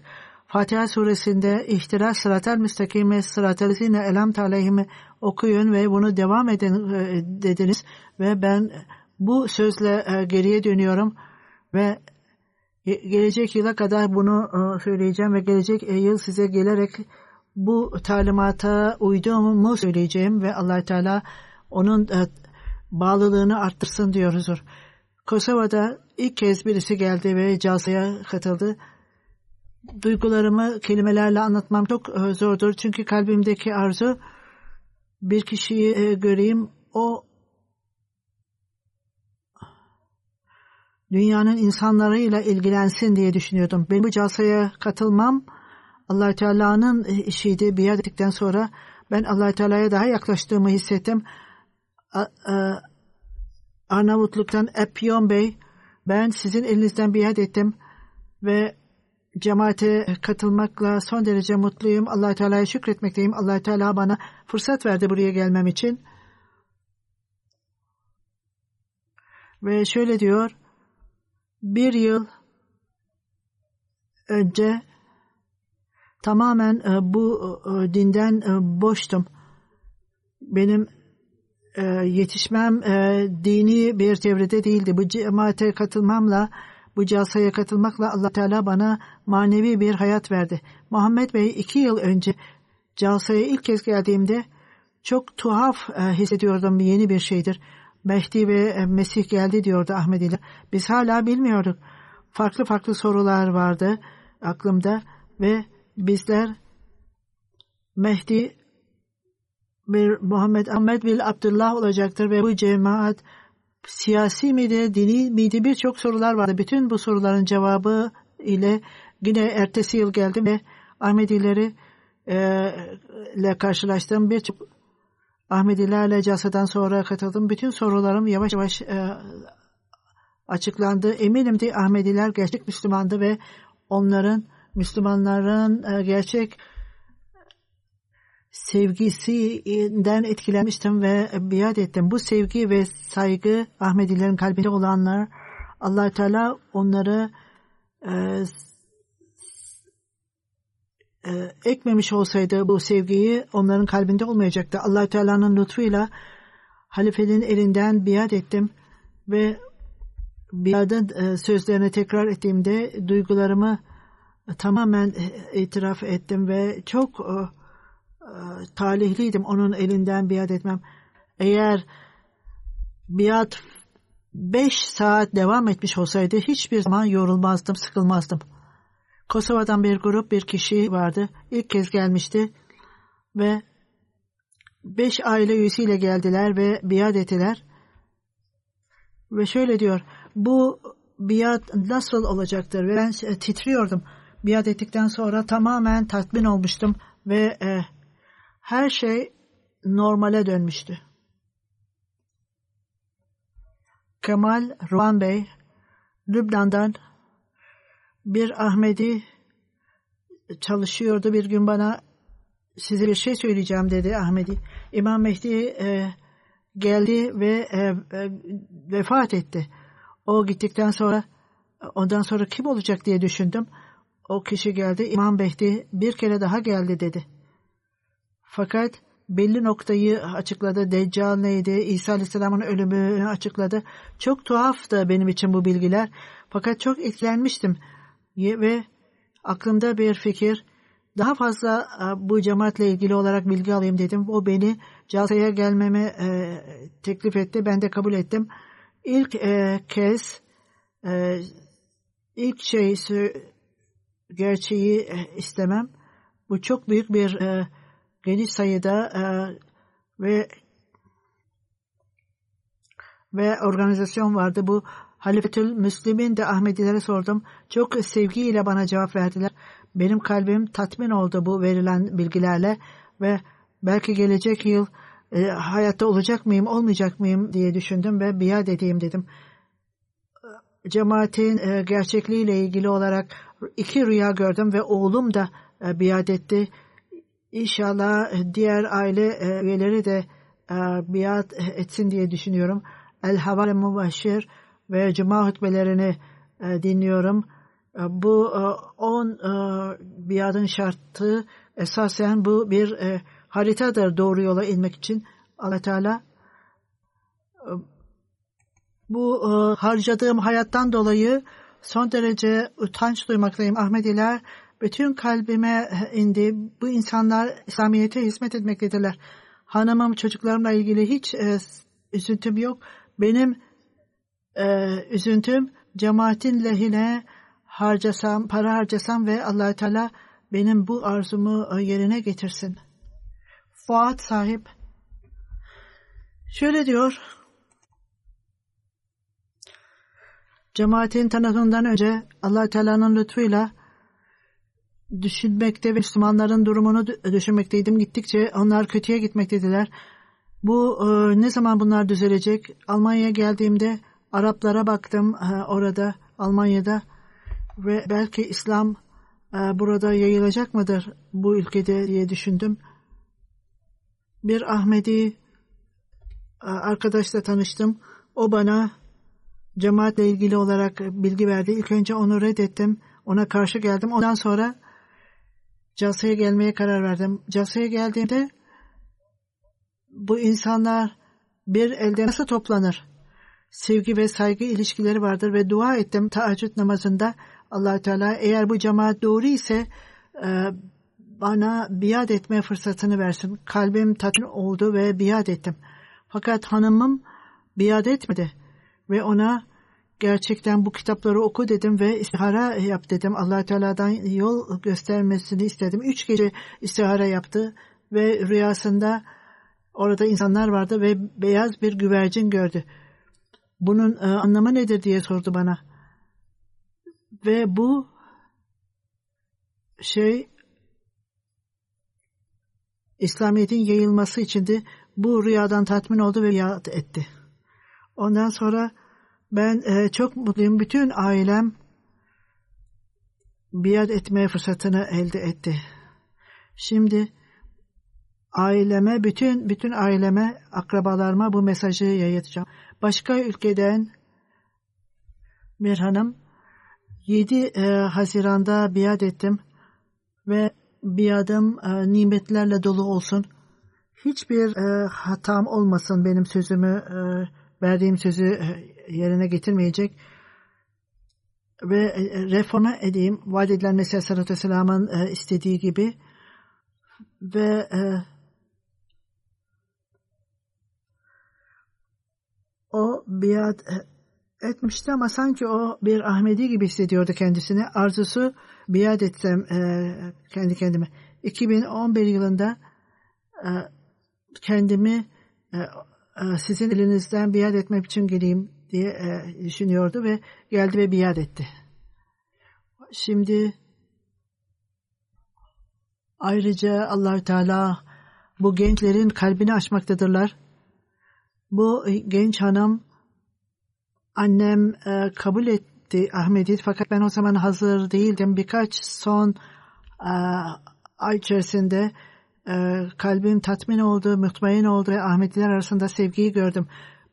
Fatiha suresinde ihtiras sıratel müstakime sıratel zine elam taleyhime okuyun ve bunu devam edin e, dediniz ve ben bu sözle e, geriye dönüyorum ve gelecek yıla kadar bunu e, söyleyeceğim ve gelecek yıl size gelerek bu talimata uyduğumu söyleyeceğim ve allah Teala onun e, bağlılığını arttırsın diyoruzdur. Kosova'da ilk kez birisi geldi ve Calsa'ya katıldı. duygularımı kelimelerle anlatmam çok e, zordur. Çünkü kalbimdeki arzu bir kişiyi e, göreyim o dünyanın insanlarıyla ilgilensin diye düşünüyordum. Benim bu casaya katılmam allah Teala'nın işiydi. Biat ettikten sonra ben allah Teala'ya daha yaklaştığımı hissettim. Arnavutluk'tan Epyon Bey ben sizin elinizden biat ettim ve cemaate katılmakla son derece mutluyum. allah Teala'ya şükretmekteyim. allah Teala bana fırsat verdi buraya gelmem için. Ve şöyle diyor, bir yıl önce tamamen e, bu e, dinden e, boştum. Benim yetişmem dini bir çevrede değildi. Bu cemaate katılmamla, bu casaya katılmakla allah Teala bana manevi bir hayat verdi. Muhammed Bey iki yıl önce casaya ilk kez geldiğimde çok tuhaf hissediyordum. Yeni bir şeydir. Mehdi ve Mesih geldi diyordu Ahmediler. Biz hala bilmiyorduk. Farklı farklı sorular vardı aklımda ve bizler Mehdi bir Muhammed Ahmed bin Abdullah olacaktır ve bu cemaat siyasi miydi, dini miydi birçok sorular vardı. Bütün bu soruların cevabı ile yine ertesi yıl geldim ve Ahmedileri e, ile karşılaştım. Birçok Ahmedilerle casadan sonra katıldım. Bütün sorularım yavaş yavaş e, açıklandı. Eminim ki Ahmediler gerçek Müslümandı ve onların Müslümanların e, gerçek sevgisinden etkilenmiştim ve biat ettim. Bu sevgi ve saygı Ahmedilerin kalbinde olanlar allah Teala onları e, ekmemiş olsaydı bu sevgiyi onların kalbinde olmayacaktı. allah Teala'nın lütfuyla halifenin elinden biat ettim ve biadın e, sözlerini tekrar ettiğimde duygularımı tamamen e, itiraf ettim ve çok e, e, talihliydim onun elinden biat etmem. Eğer biat beş saat devam etmiş olsaydı hiçbir zaman yorulmazdım, sıkılmazdım. Kosova'dan bir grup bir kişi vardı. İlk kez gelmişti ve beş aile üyesiyle geldiler ve biat ettiler. Ve şöyle diyor, bu biat nasıl olacaktır? Ve ben titriyordum biat ettikten sonra tamamen tatmin olmuştum ve e, her şey normale dönmüştü. Kemal Ruan Bey Lübnan'dan bir Ahmedi çalışıyordu. Bir gün bana size bir şey söyleyeceğim dedi Ahmedi. İmam Mehdi e, geldi ve e, e, vefat etti. O gittikten sonra ondan sonra kim olacak diye düşündüm. O kişi geldi. İmam Behdi bir kere daha geldi dedi. Fakat belli noktayı açıkladı. Deccal neydi? İsa Aleyhisselam'ın ölümünü açıkladı. Çok tuhaftı benim için bu bilgiler. Fakat çok etkilenmiştim. Ve aklımda bir fikir daha fazla e, bu cemaatle ilgili olarak bilgi alayım dedim. O beni Casa'ya gelmeme e, teklif etti. Ben de kabul ettim. İlk e, kez e, ilk şey gerçeği e, istemem. Bu çok büyük bir e, geniş sayıda e, ve ve organizasyon vardı. Bu Halifetül Müslim'in de Ahmedilere sordum. Çok sevgiyle bana cevap verdiler. Benim kalbim tatmin oldu bu verilen bilgilerle ve belki gelecek yıl e, hayatta olacak mıyım, olmayacak mıyım diye düşündüm ve biat edeyim dedim. Cemaatin e, gerçekliğiyle ilgili olarak iki rüya gördüm ve oğlum da e, biat etti. İnşallah diğer aile e, üyeleri de e, biat etsin diye düşünüyorum. El Havale Mubashir ve Cuma hutbelerini e, dinliyorum. E, bu e, on e, biatın şartı esasen bu bir e, haritadır doğru yola inmek için. Allah Teala e, bu e, harcadığım hayattan dolayı son derece utanç duymaktayım. Ahmediler bütün kalbime indi. Bu insanlar İslamiyet'e hizmet etmektedirler. Hanımım çocuklarımla ilgili hiç e, üzüntüm yok. Benim e, üzüntüm cemaatin lehine harcasam, para harcasam ve allah Teala benim bu arzumu e, yerine getirsin. Fuat sahip şöyle diyor. Cemaatin tanıtımından önce allah Teala'nın lütfuyla düşünmekte ve Müslümanların durumunu düşünmekteydim. Gittikçe onlar kötüye gitmekteydiler. Bu e, ne zaman bunlar düzelecek? Almanya'ya geldiğimde Araplara baktım orada Almanya'da ve belki İslam burada yayılacak mıdır bu ülkede diye düşündüm. Bir Ahmedi arkadaşla tanıştım. O bana cemaatle ilgili olarak bilgi verdi. İlk önce onu reddettim. Ona karşı geldim. Ondan sonra Casa'ya gelmeye karar verdim. Casa'ya geldiğimde bu insanlar bir elde nasıl toplanır? Sevgi ve saygı ilişkileri vardır ve dua ettim teheccüd namazında allah Teala eğer bu cemaat doğru ise e, bana biat etme fırsatını versin. Kalbim tatmin oldu ve biat ettim. Fakat hanımım biat etmedi ve ona gerçekten bu kitapları oku dedim ve istihara yap dedim. allah Teala'dan yol göstermesini istedim. Üç gece istihara yaptı ve rüyasında orada insanlar vardı ve beyaz bir güvercin gördü. Bunun e, anlamı nedir diye sordu bana. Ve bu şey İslamiyet'in yayılması içindi. Bu rüyadan tatmin oldu ve yad etti. Ondan sonra ben e, çok mutluyum. Bütün ailem biat etme fırsatını elde etti. Şimdi aileme, bütün bütün aileme, akrabalarıma bu mesajı yayacağım. Başka ülkeden bir hanım 7 e, Haziran'da biat ettim ve biadım e, nimetlerle dolu olsun. Hiçbir e, hatam olmasın benim sözümü, e, verdiğim sözü e, yerine getirmeyecek ve e, reforma edeyim. Vaat edilen Mesih Aleyhisselatü Vesselam'ın e, istediği gibi ve o biat etmişti ama sanki o bir Ahmedi gibi hissediyordu kendisini. Arzusu biat etsem kendi kendime. 2011 yılında kendimi sizin elinizden biat etmek için geleyim diye e, düşünüyordu ve geldi ve biat etti. Şimdi ayrıca Allahü Teala bu gençlerin kalbini açmaktadırlar. Bu genç hanım annem e, kabul etti Ahmet'i fakat ben o zaman hazır değildim. Birkaç son e, ay içerisinde e, kalbim tatmin oldu, mutmain oldu ve Ahmediler arasında sevgiyi gördüm.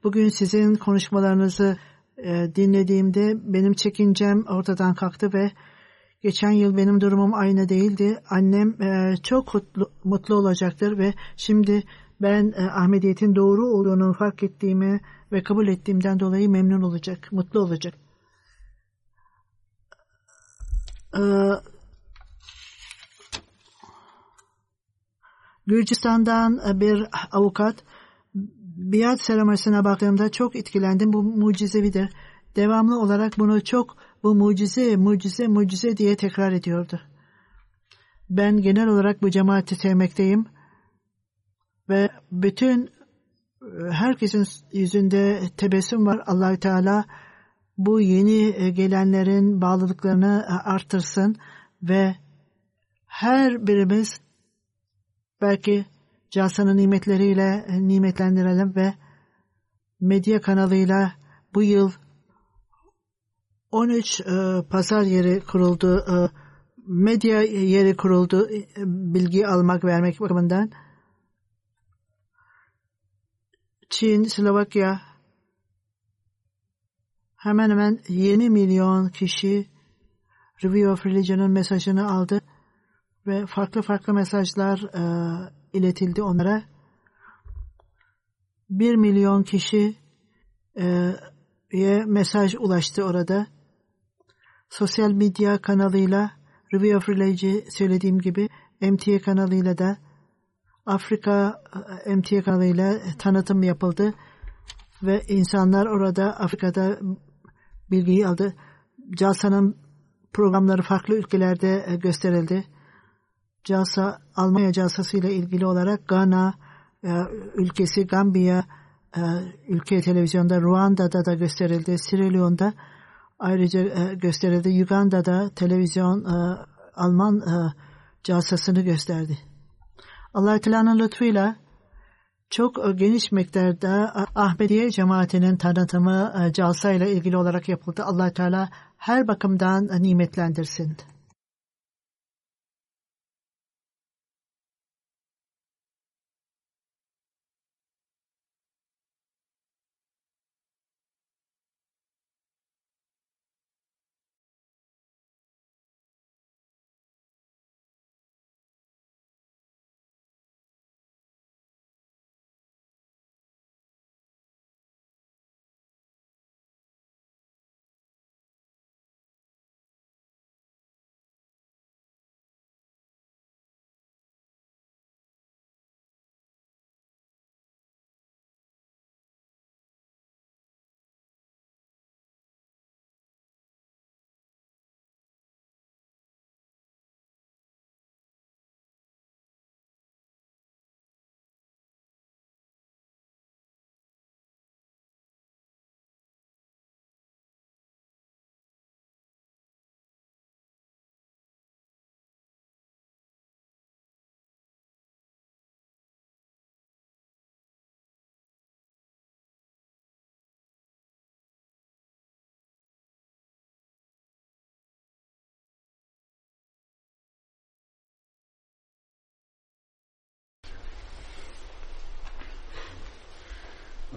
Bugün sizin konuşmalarınızı e, dinlediğimde benim çekincem ortadan kalktı ve geçen yıl benim durumum aynı değildi. Annem e, çok mutlu, mutlu olacaktır ve şimdi ben e, Ahmediyet'in doğru olduğunu fark ettiğimi ve kabul ettiğimden dolayı memnun olacak, mutlu olacak. Ee, Gürcistan'dan bir avukat biat seremonisine baktığımda çok etkilendim. Bu mucizevidir. Devamlı olarak bunu çok bu mucize, mucize, mucize diye tekrar ediyordu. Ben genel olarak bu cemaati sevmekteyim. Ve bütün herkesin yüzünde tebessüm var. Allahü Teala bu yeni gelenlerin bağlılıklarını artırsın ve her birimiz belki Casa'nın nimetleriyle e, nimetlendirelim ve medya kanalıyla bu yıl 13 e, pazar yeri kuruldu, e, medya yeri kuruldu e, bilgi almak vermek bakımından. Çin, Slovakya hemen hemen 20 milyon kişi Review of Religion'ın mesajını aldı ve farklı farklı mesajlar e, iletildi onlara. Bir milyon kişiye mesaj ulaştı orada. Sosyal medya kanalıyla Review of Religion söylediğim gibi MTA kanalıyla da Afrika e, MTA kanalıyla tanıtım yapıldı ve insanlar orada Afrika'da bilgiyi aldı. Casa'nın programları farklı ülkelerde e, gösterildi. Casa, Almanya casası ile ilgili olarak Ghana e, ülkesi, Gambiya e, ülke televizyonda, Ruanda'da da gösterildi, Sierra Leone'da ayrıca e, gösterildi. Uganda'da televizyon e, Alman e, casasını gösterdi. Allah Teala'nın lütfuyla çok e, geniş miktarda Ahmediye cemaatinin tanıtımı e, calsa ile ilgili olarak yapıldı. allah Teala her bakımdan nimetlendirsin.